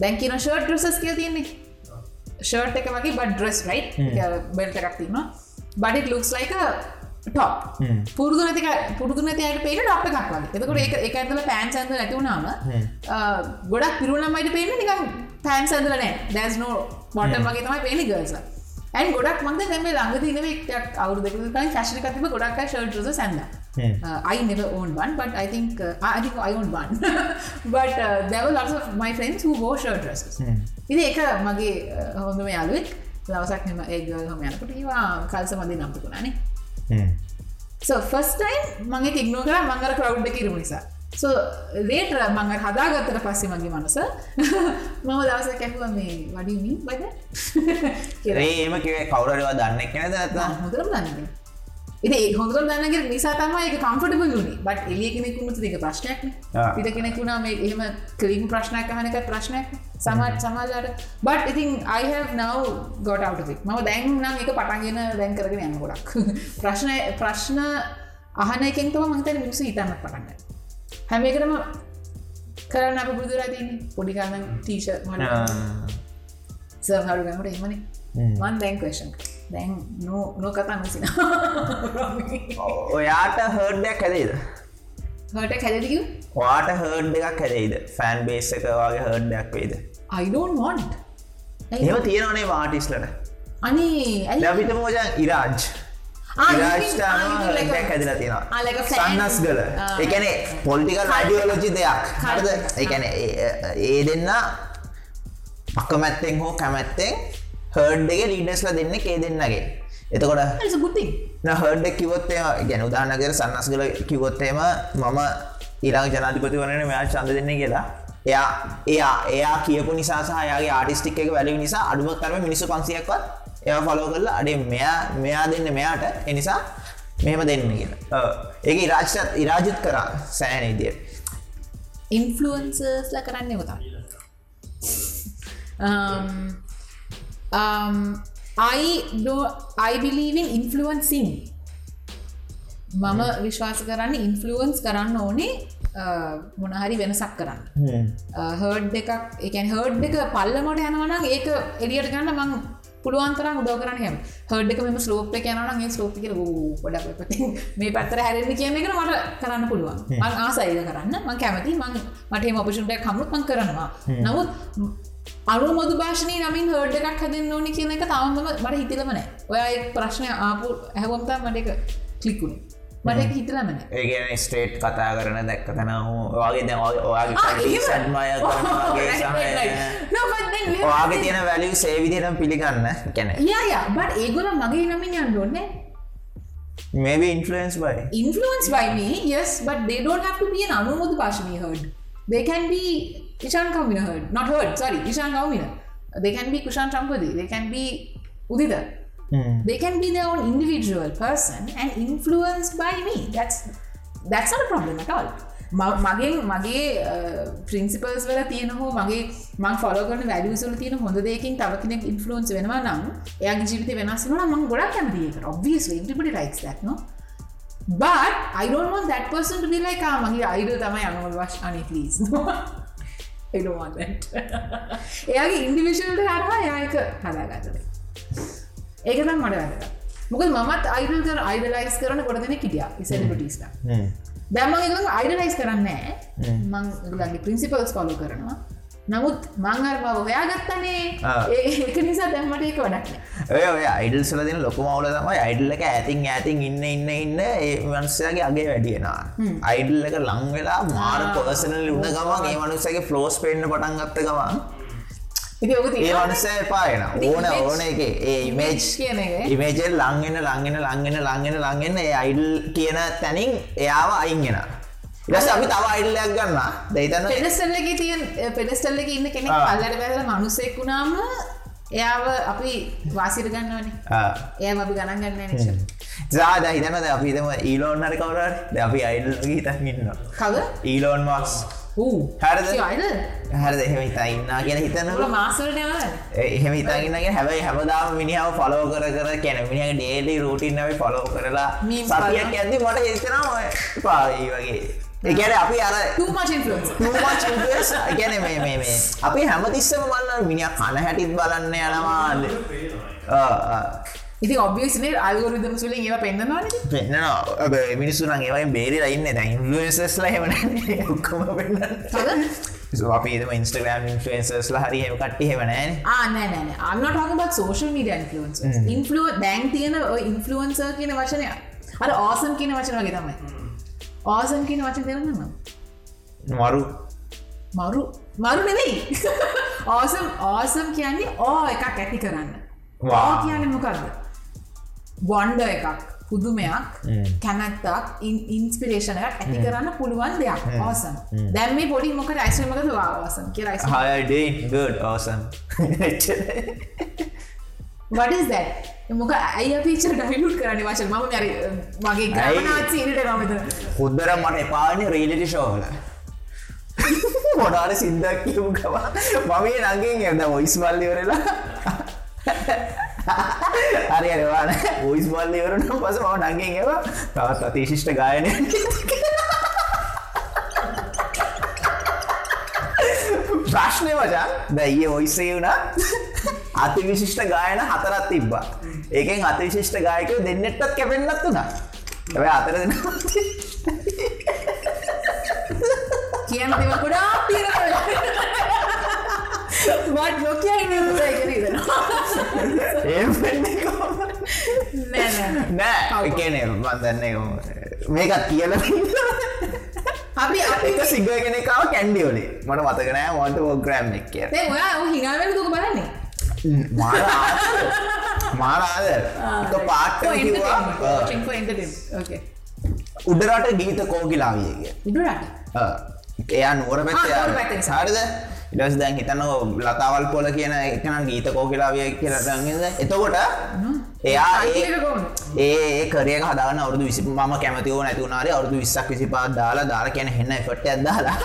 දැන්කින ෂර්ට් ට්‍රසස් කිය තියන්නේ. ෂර්ට් එක වගේ බඩ ඩ්‍රස් රයි් බෙල්ට එකක් තිීම බඩිට ලුක්ස් ලයික ටොප් පුරදු නැති පුරදු නැතියට පේන ටප් එකක් වගේ. එතකොට ඒක එක ඇතල පෑන් සැඳ නැතිවුණාම ගොඩක් පිරුණමයිට පේන නික පෑන් සැඳල නෑ දැස් නෝ බොටම් වගේ තමයි පේනි ගල්ස ඇන් ගොඩක් මන්ද දැම ළඟ දිනවෙක්ටක් අවු දෙක ශෂන කතිම ගොඩක් ෂර්ට සැඳ Uh, I never owned one, but I think uh, I think I owned one. but uh, there were lots of my friends who wore shirt dresses. ඉති එක මගේ හොඳම යාලුවෙක් දවසක් මෙම ඒගල් හොම යනකොට ඒවා කල්ස මදි නම්තිකුණනේ So first time මගේ ඉක්නෝ කර මංගර කරවුඩ් කිරම නිසා. So ලේට මංග හදාගත්තට පස්සේ මගේ මනස මම දවස කැපුව මේ වඩිමී බද ඒම කිව කවුරවා දන්න කෙන දත්තා හොඳරම් දන්න ඉති හොඳර දන්නගේ නිසා තම එක කම්ෆටබල් වුණේ බට එලිය කෙනෙකුුණු තික ප්‍රශ්නයක්. පිට කෙනෙකුුණා මේ එහෙම කලින් ප්‍රශ්නයක් හනක ප්‍රශ්නයක් සමාජ සමාජාට. බට ඉතින් out of it. මම දැන් නම් එක පටන්ගෙන දැන් කරගෙන යන්න ගොඩක්. ප්‍රශ්න ප්‍රශ්න අහන එකෙන් තම මහිතන මිනිසු හිතන්න පටන්න හැම එකටම කරන්න අප පුදුරා තියන්නේ. පොඩිකාන්න ටීෂ මට සහරු ගමට එමනේ මන් දැන් කේෂන් දැන් නෝ නෝ කතා මසින. ඔයාට හර්ඩයක් හැදේද හට කැලදික වාට හර්ඩ් එකක් හැදේද ෆෑන් බේස් එක වගේ හර්ඩ්ඩයක් වේද අයිඩෝන් වොන්ට එම තියෙනවනේ වාටිස්ලට අනේ ලැබිට මෝජන් ඉරාජ්. Ah, ah, හර්ඩයක් හැදිලා Ah, fan- සන්නස් ගල Ah. එකනේ පොලිටිකල් අඩියෝලොජි දෙයක්. හරද. එකන ඒ දෙන්න අකමැත්තෙන් හෝ කැමැත්තෙන් හර්ඩ් එක ලීඩස්ල දෙන්න ඒ දෙන්නගේ. එතකොට ගුති හර්ඩ කිවොත්තේ ගැන උදානකර සන්නස් කල කිවොත්තේම මම ඊරං ජනාධිපති වනන මෙයා චන්ද දෙන්නේ කියලා. එයා එයා එයා කියපු නිසා සහයාගේ ආටිස්ටික් එක වැලි නිසා අඩුම කරම මිනිසු පන්සියක්වත් එයා ෆලෝ කරලා අඩේ මෙයා මෙයා දෙන්න මෙයාට එනිසා මෙහෙම දෙන්න කියලා. ඒක ඉරාජ්ටත් ඉරාජුත් කරා සෑන ඉදියට ඉන්ෆලුවන්සර්ස්ල කරන්න කොතා um, I do I believe in influencing. මම විශ්වාස කරන්න ඉන්ෆලුවන්ස් කරන්න ඕනේ මොනහරි වෙනසක් කරන්න. හර්ඩ් එකක් එකන් හර්ඩ් එක පල්ලමට යනවනම් ඒක එලියට ගන්න මං පුළුවන්තර උදව කරන්න හර්ඩ් එක මෙම ස්ලෝප් එක යනගේ ස්ලෝප් එක ගොඩක් මේ පත්තර හැරෙන්න්න කියන එක මට කරන්න පුළුවන්. මං ආසයිද කරන්න. මං කැමති මං මටේ ඔපෂන්ටක් කමුත් මං කරනවා. නමුත් අනු මොදු භාෂණය නමින් හර්ඩ් එකක් හදන්න ඕනි කියන එක තවම මට හිතිලමනෑ ඔය ප්‍රශ්නය ආපු ඇහවොම්තා මට එක කලිකුණේ මට හිතලමන ඒගෙන ස්ටේට් කතා කරන දැක්ක තන වගේ ඔයාගේ තියෙන වැලිය සේවිදිනම් පිළිගන්න කැන යා බට ඒගොල මගේ නමින් යන්න ඕන්නේ maybe influenced by. Influenced by me yes but they don't have to be an anumodhu pashani heard. They can be ishan kamina heard not heard sorry ishan kamina they can be kushan champadi they can be udita they can be their own individual person and influenced by me. That's that's not a problem at all. මගේ මගේ principles වල තියෙන හෝ මගේ මං ෆොලෝගන වැලියසල තියෙන හොඳ දෙකින් තව කෙනෙක් ඉන්ෆලුවන්ස් වෙනවා නම් එයාගේ ජීවිත වෙනස් වන මං ගොඩක් කැමතික everybody likes that no? But I don't want that person to be like ah මගේ අයිඩල් තමයි අනුවල් වශ අනි please That එයාගේ ඉන්ඩිවිශල්ට හරහා යායක හදාගතද ඒක නම් මට වැදක මොකද මත් අයිඩල් කර අයිඩලයිස් කරන ගොඩදෙන කිටිය ඉසලිටිස්ට දැම්ම එක අයිඩලයිස් කරන්න මං ගලගේ ප්‍රින්සිපල්ස් පලු කරනවා නමුත් මංහර බව හොයා ගත්තනේ ආ. ඒක නිසා දැම්මට ඒක වඩක්න ඔය ඔය අයිඩල් සල දෙන ලොකුමවුල තමයි අයිඩල් එක ඇතින් ඇතින් ඉන්න ඉන්න ඉන්න ඒ වන්සයාගේ අගේ වැඩියෙනවා අයිඩල් එක ලං වෙලා මාර පර්සනල් උන්න ගමන් ඒ මනුස්සගේ ෆලෝස් පෙන්න්න පටන් ගත්ත ගමන් ඒ වනසය පායන ඕන ඕන එක. ඒ ඉමේජ් කියන එක. ඉමේජල් ලංගෙන ලංගෙන ලංගෙන ලංගෙන ලංගෙන ඒ අයිඩල් කියන තැනින් එයාව අයින්ගෙන ඉරස අපි තව අයිඩල්ලයක් ගන්න දෙයිතන්න පෙඩස්ටල්ලක තියන් පෙඩස්ටල්ල එක ඉන්න කෙනෙක්. අල්ලට බැල මනුස්සෙක් වුණාම එයාව අපි වාසිර ගන්නවනේ. ඒ අපි ගණන් ගන්න නිශ ජාද හිතනද අපිතම ඊලෝන් හරි කවරට අපි අයිඩල් හිතන් ඉන්න කව ඊලෝන් මක්ස් හරිද? හරද? එහෙම හිතා ඉන්නා කියන හිතන්න මාසලට යවල එහෙම හිතාගන්නගේ හැබයි හැමදාම මිනිහාව ෆලෝ කර කර කැන මිනිහ ඩේලි රූටින්නව ෆලෝ කරලා සතියක්. ඇති මට හිතනවා පායි වගේ එකන අපි අර ගැන මේ මේ මේ. අපි හැමතිස්සම මන්න මිනිිය කන හැටිත් බලන්න යනවාද ඉති ඔබියස්නේ අල්ගොරිදම් සුලින් ඒව පෙන්න්නවාන පෙන්න්න මිනිස්සුන ඒවයි බේරලා ඉන්න. දැ ඉන්ලසස්ල හෙමන ඔක්කම පෙන්න්න අපිම ඉන්ස්ටග්‍රම් ඉන්ෆලන්සස්ල හරි හෙම කට්ටි හෙවනෑ ආනෑන අන්නටහකබත් සෝෂල් මීඩ ඉන්ෆලන්ස් ඉන්ෆලුව දැන් තියෙන ඉන්ෆලුවන්සර් කියන වචනය. අර ඕසම් කියන වචන වගේ තමයි ඕසම් කියන වචන දෙරන්නම මරු. මරු. මරු නෙවෙයි. ඕසම් ඕසම් කියන්නේ ඕ එකක් ඇති කරන්න. කියන්නේ මොකක්ද වොන්ඩ එකක් පුදුමයක් කැනැත්තක් ඉන්ස්පිරේෂනයක් ඇති කරන්න පුළුවන් දෙයක්. ඕසම් දැම් මේ පොඩි මොක යිස්මකද වාසම් කිය යිස් හයඩේ ගඩ් ඕසන් වඩස් දැ මොක අය පිච ඩයිලුට් කරන වශන ම ර මගේ ගමනාත් සීනට මමත හොද්දර මට එපාන රීලිටි ශෝල මොනාට සිින්දක් කියමු කවා මමේ නගෙන් එද ඔයිස් බල්ලිවරලා හරි අරවාන ඔයිස් බල්ලිවරන පස ම නගෙන් ඒවා තවත් අතිශිෂ්ට ගායනය ප්‍රශ්නය වචා දැයිය ඔයිසේ වුණා අති විශිෂ්ට ගායන හතරත් තිබ්බා. ඒකෙන් අති විශිෂ්ට ගායකව දෙන්නෙට්ටත් කැපෙන්න්නත් වුණා ඇැ අතර දෙන්න කියන දෙව ගොඩා පිර වට නොකිය ඒ නෑ එකනේ බන්දන්නේ මේකත් කියල අපි අපි එක සිග කෙනෙකාව කැන්ඩියෝලේ මට මතකනෑ මොට ෝග්‍රෑම් එක කිය දැන් ඔයා හිනාවෙන දුක බලන්නේ මාර මාරාද ඕකේ උඩරට ගීත කෝකිලාවියගේ උඩරට එයා නුවර පැත්තේ. සාරිද ඉඩස් දැන් හිතන්න ලතාවල් පොල කියන එකන ගීත කෝකිලාවිය කියලටගද එතකොට එයා ඒ- කරය හදාන අවුදු විසි ම කැමතිව නැතිවුණනාරේ අවුදු විස්සක් විසිපාත් දාලා දාලා කියන හෙන්න එෆට ඇදදාලා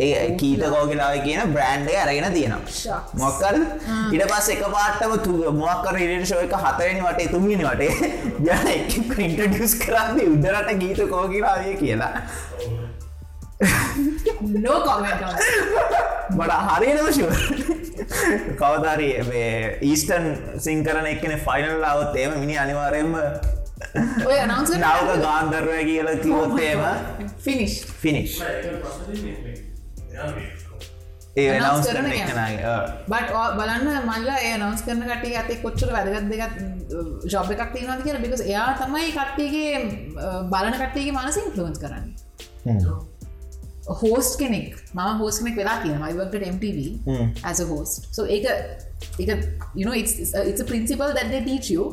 ඒ කීත කෝකිලාව කියන බ්‍රන්්ඩය අරගෙන තියෙනවා. මොක්කර ඉට පස් එක පාටම තු මොක්කර එක? හතරනි වටේ තුන්ගෙන වටේ. යන ඉන්ටඩියස් කරන්නේ උඩරට ගීත කෝකිලාවිය කියලා. No comment on that. මට හරිනම ශව කවධරී ඊස්ටන් සිංකරන එක්කන ෆයිනල් අවත් ඒම මිනි අනිවාරයෙන්ම ඔය නවක ගාන්දර්වය කියල කිවොත්තේම finish. ෆිනිශ් ඒ Announce නවස් කරන බට බලන්න මල්ල ඒ නවස් කරන කටේ අතේ කොච්චර වැදගත් දෙකත් ජොබ් එකක් තියෙනවාද කියලා? බිකස් එයා තමයි කට්ටියගේ බලන කට්ටියගේ මනස ඉන්ෆලුවන්ස් කරන්න හෝස්ට කෙනෙක්. ම හෝස් කෙනෙක් වෙලා කියන මයිවකට MTV as a host. So ඒක එක you know it's it's a, it's a principle that they teach you.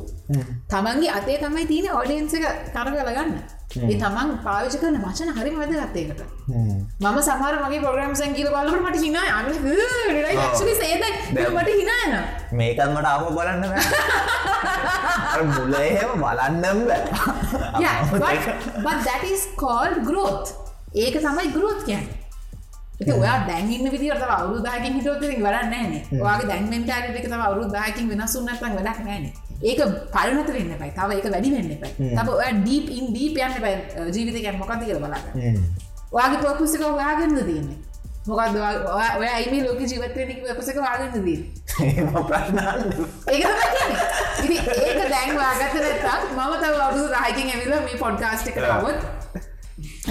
තමන්ගේ අතේ තමයි තියෙන ඔඩියන්ස එක කරගල ගන්න ඒ තමන් පාවිච කරන වචන හරිම වැදගත්තේකට මම සමර මගේ පොග්‍රම්සන් කියල බලට මට හිනා අන්න සේද මට හිනාන මේකත් මට ආප බලන්න බෑ. මුල එහෙම බලන්නම් බෑ. that is called growth ඒක තමයි growth කියන්න. ඔයා දැන්න්න විදිට අවරු දාකින් හිටෝත වැඩන්න නෑන වගේ දැන්ෙන් ටාරක තම අවරු දාකින් වෙනසුන්නත් වැඩක් නෑන ඒක පලනත වෙන්න පයි තව එක වැඩි වෙන්න පයි තබ ඔය ඩීප් ඉන් ඩීප යන්න පයි ජීවිතකැන් මොකද කියල බලන්න. වගේ පොකුසික ඔයාගන්න තියන්නේ. මොකද ඔය අයිම ලෝක ජීවතයනක පසක වාගන්න දී එහෙම ප්‍රශ්න අහන්න. ඒක ඒක දැන් වාගත්ත නැත්තම් මම තව අවුරුදු 10කින් ඇවිල්ලා මේ පොඩ්කාස්ට් આવොත්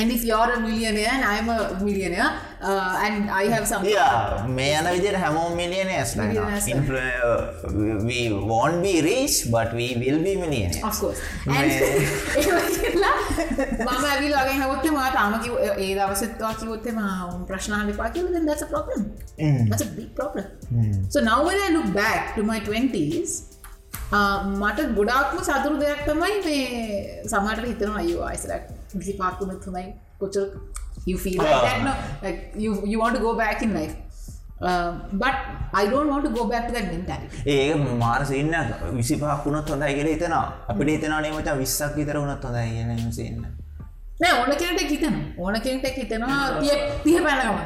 and if you're a millionaire and I'm a millionaire uh, and I have some Yeah, මේ යන විදියට හැමෝම Millionaires. we won't be rich but we will be millionaires. of course. and මම ඇවිල් වගේ හවොත්තේ මා තාම කිව් ඒ දවසත්වා කිවොත්තේ ම ප්‍රශ්නාල පා කිව then that's a problem. That's a big problem. So now when I look back to my 20s uh, මට ගොඩාක්ම සතුරු දෙයක් තමයි මේ සමට හිතන අයෝ අයිසරක් විසි පාක්කුමත් හොඳයි කොචර you feel like that no? Like you you want to go back in life. Uh, but I don't want to go back to that mentality. ඒක මාරසින්න විසි පහක් වුණොත් හොඳයි කියලා හිතනවා. අපිට හිතනවානේ මචං 20ක් විතර වුණොත් හොඳයි කියලා එහෙම සින්න. නෑ ඕන කෙනට හිතන ඕන කෙනට හිතනවා. තිය තිය පැනගම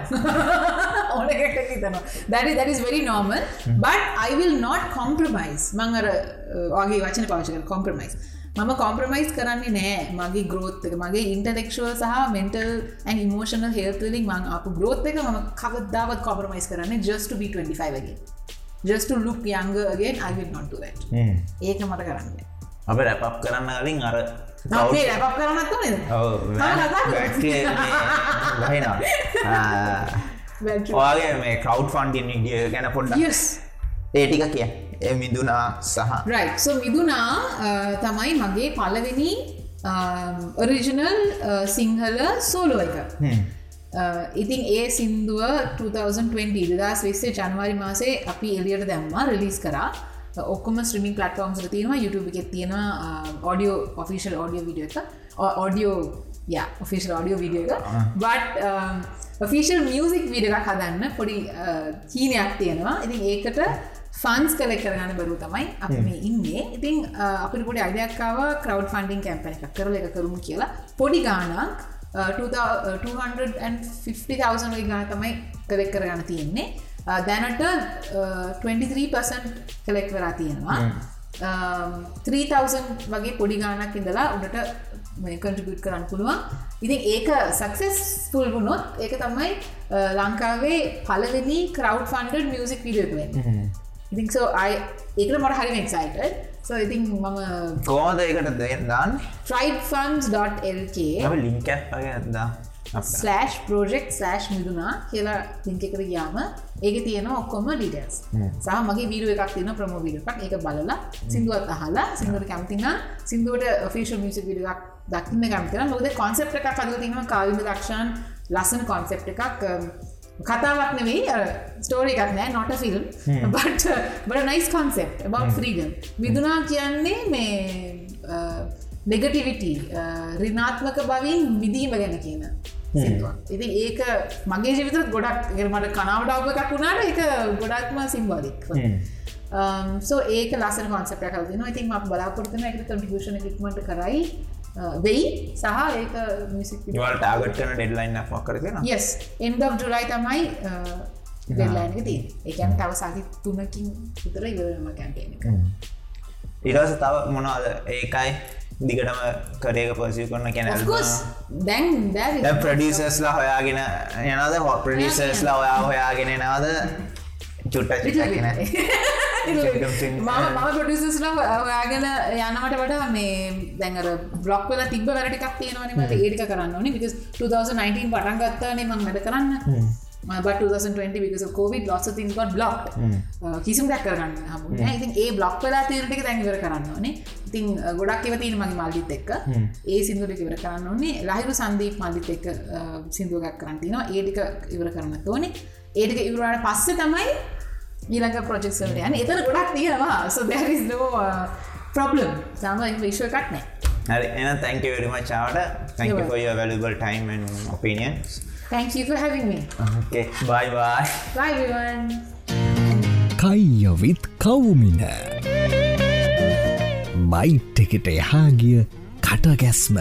ඕන කෙට හිතනවා. දැරි දැරිස් very normal but I will not compromise. මං අර වගේ වචන පවශක කොම්ප්‍රමයිස් මම කොම්ප්‍රමයිස් කරන්නේ නෑ. මගේ ග්‍රෝත් එක. මගේ ඉන්ටලෙක්ෂුවල් සහ මෙන්ටල් ඇන් ඉමෝෂනල් හෙල්තලින් මං අප ග්‍රෝත් එක ම කවදාවත් කොම්ප්‍රමයිස් කරන්නේ just to be 25 වගේ just to look younger again I will not do that. ඒක මට කරන්න අපි රැප් කරන්න කලින් අර රැපක් වහිනවා. ඔයාගේ මේ කව් ෆන්ඩින් ඉඩිය ගැන yes ඒටික කිය. ඒ මිදුනා සහ රයි් සෝ මිදුනා තමයි මගේ පලවෙනි ඔරිජිනල් සිංහල සෝලෝ එක. ඉතින් ඒ සින්දුව 2020 දස් විස්සේ ජනවාරි මාසේ අපි එලියට දැම්මා රිලිස් කරා. ඔක්කම ස්ත්‍රමින් පලටෆෝම්ස් තියෙනවා. YouTube එකෙත් තියෙන ඔඩියෝ ඔෆිෂල් ඔඩියෝ විඩිය එක. ඔඩියෝ ය ඔෆිෂල් ඔඩියෝ විඩිය එක. බට් ඔෆිෂල් මියසික් විඩ එකක් හදන්න පොඩි කීනයක් තියෙනවා. ඉතින් ඒකට ෆන්ස් කල කරගන්න බරු තමයි අප මේ ඉන්නේ. ඉතින් අපිට පොඩි අඩයක්කාව කරව් ෆන්ඩින් කැම්පන එකක් කරල එක කරුමු කියලා. පොඩි ගානක් 250,000 වගේ ගාන තමයි කලෙක් කරගන්න තියෙන්නේ. දැනට uh, 23% කලෙක් වෙලා තියෙනවා. Um, 3000 වගේ පොඩි ගානක් ඉඳලා උඩට කටිබියට් කරන්න පුළුවන්. ඉතින් ඒක සක්සෙස් පුල් වුණොත් ඒක තමයි ලංකාවේ පලවෙනි කරව් ෆන්ඩ මියසික් විඩියක වෙන්න ඉතින් සෝ අයි ඒකට මට හරි එක්සයිට සෝ ඉතින් මම කෝමද ඒකට ලින්කැත් වගේ ඇදදා ස්ලෑෂ් ප්‍රෝජෙක්් ස්ලෑෂ් මිදුනා කියලා ලිංක එකට ගියාම ඒක තියෙන ඔක්කොම ඩිටස් සහ මගේ වීඩුව එකක් තියෙන ප්‍රමෝ වීඩක් ඒක බලලා සිින්දුවත් අහලා සිින්දුවට කැමතින සිින්දුවට ෆිෂ මිසි විඩක් දකින්න කැමතින මොද කොන්සෙප් එකක් කද තින කාවිම දක්ෂන් ලස්සන කොන්සෙප් එකක් කතාවක් නෙවෙයි ස්ටෝරි එකක් නෑ not a film but but nice concept බව ෆ්‍රීඩම් විදුනා කියන්නේ මේ නෙගටිවිටි රිනාත්මක බවින් මිදීම ගැන කියන. ඉතින් ඒක මගේ ජීවිතත් ගොඩක් මට කනාවට අවප එකක් වුණාට එක ගොඩක්ම සිම්බාධික් සෝ ඒක ලසන කොන්සප්ට කල්දින ඉතින් ම බලාපොරතන එක කටිෂන ඉක්මට කරයි වෙයි සහ ඒක ටාගට් ඩෙඩ්ලයින් ක් කරතින යස් එන්ඩ ජුලයි තමයි දෙල්ලයික දී ඒකන් තව සහි තුනකින් විතර ඉවරම කැන්ටේන ඉරස තව මොනවාද? ඒකයි දිගටම කරේක පසි කරන කැන දැන් ප්‍රඩිසස්ලා හොයාගෙන යනද හො ප්‍රඩිසස්ලා ඔයා හොයාගෙන නවද චුට්ට මම මම පොටිසස්ලා ඔයාගෙන යනවට වඩා මේ දැඟර බ්ලොක් වල තිබ වැරටික් තියෙනවනට ඒටික කරන්න ඕනේ because 2019 පටන් ගත්තානේ මං වැඩ කරන්න. but 2020 because of COVID lots of things got blocked. කිසිම දැක් කරන්න හම. ඉතින් ඒ බ්ලොක් වෙලා තීරටික දැන්වර කරන්න ඕනේ. ඉතින් ගොඩක් එව තියෙන මගේ මල්ලිත් එක්ක. ඒ සිින්දුවට ඉවර කරන්න ඕනේ. ලහිරු සන්දීප් මල්ලිත් එක්ක සිින්දුවගක් කරන්තිනවා ඒටික ඉවර කරන්න ඕනේ ඒටික ඉවරට පස්සේ තමයි ඊළඟ ප්‍රජෙක්සල්ට යන එතන ගොඩක් තියෙනවා. සො දැරිස් නෝ ප්‍රබ්ලම් සම විශ්ව එකක් නෑ. හරි. එන thank you very much ආවට thank you for your valuable time and opinions. Thank you for having me. okay. Bye bye. Bye everyone. කයියවිත් කවුමින බයිට් එකට එහාගිය කටගැස්ම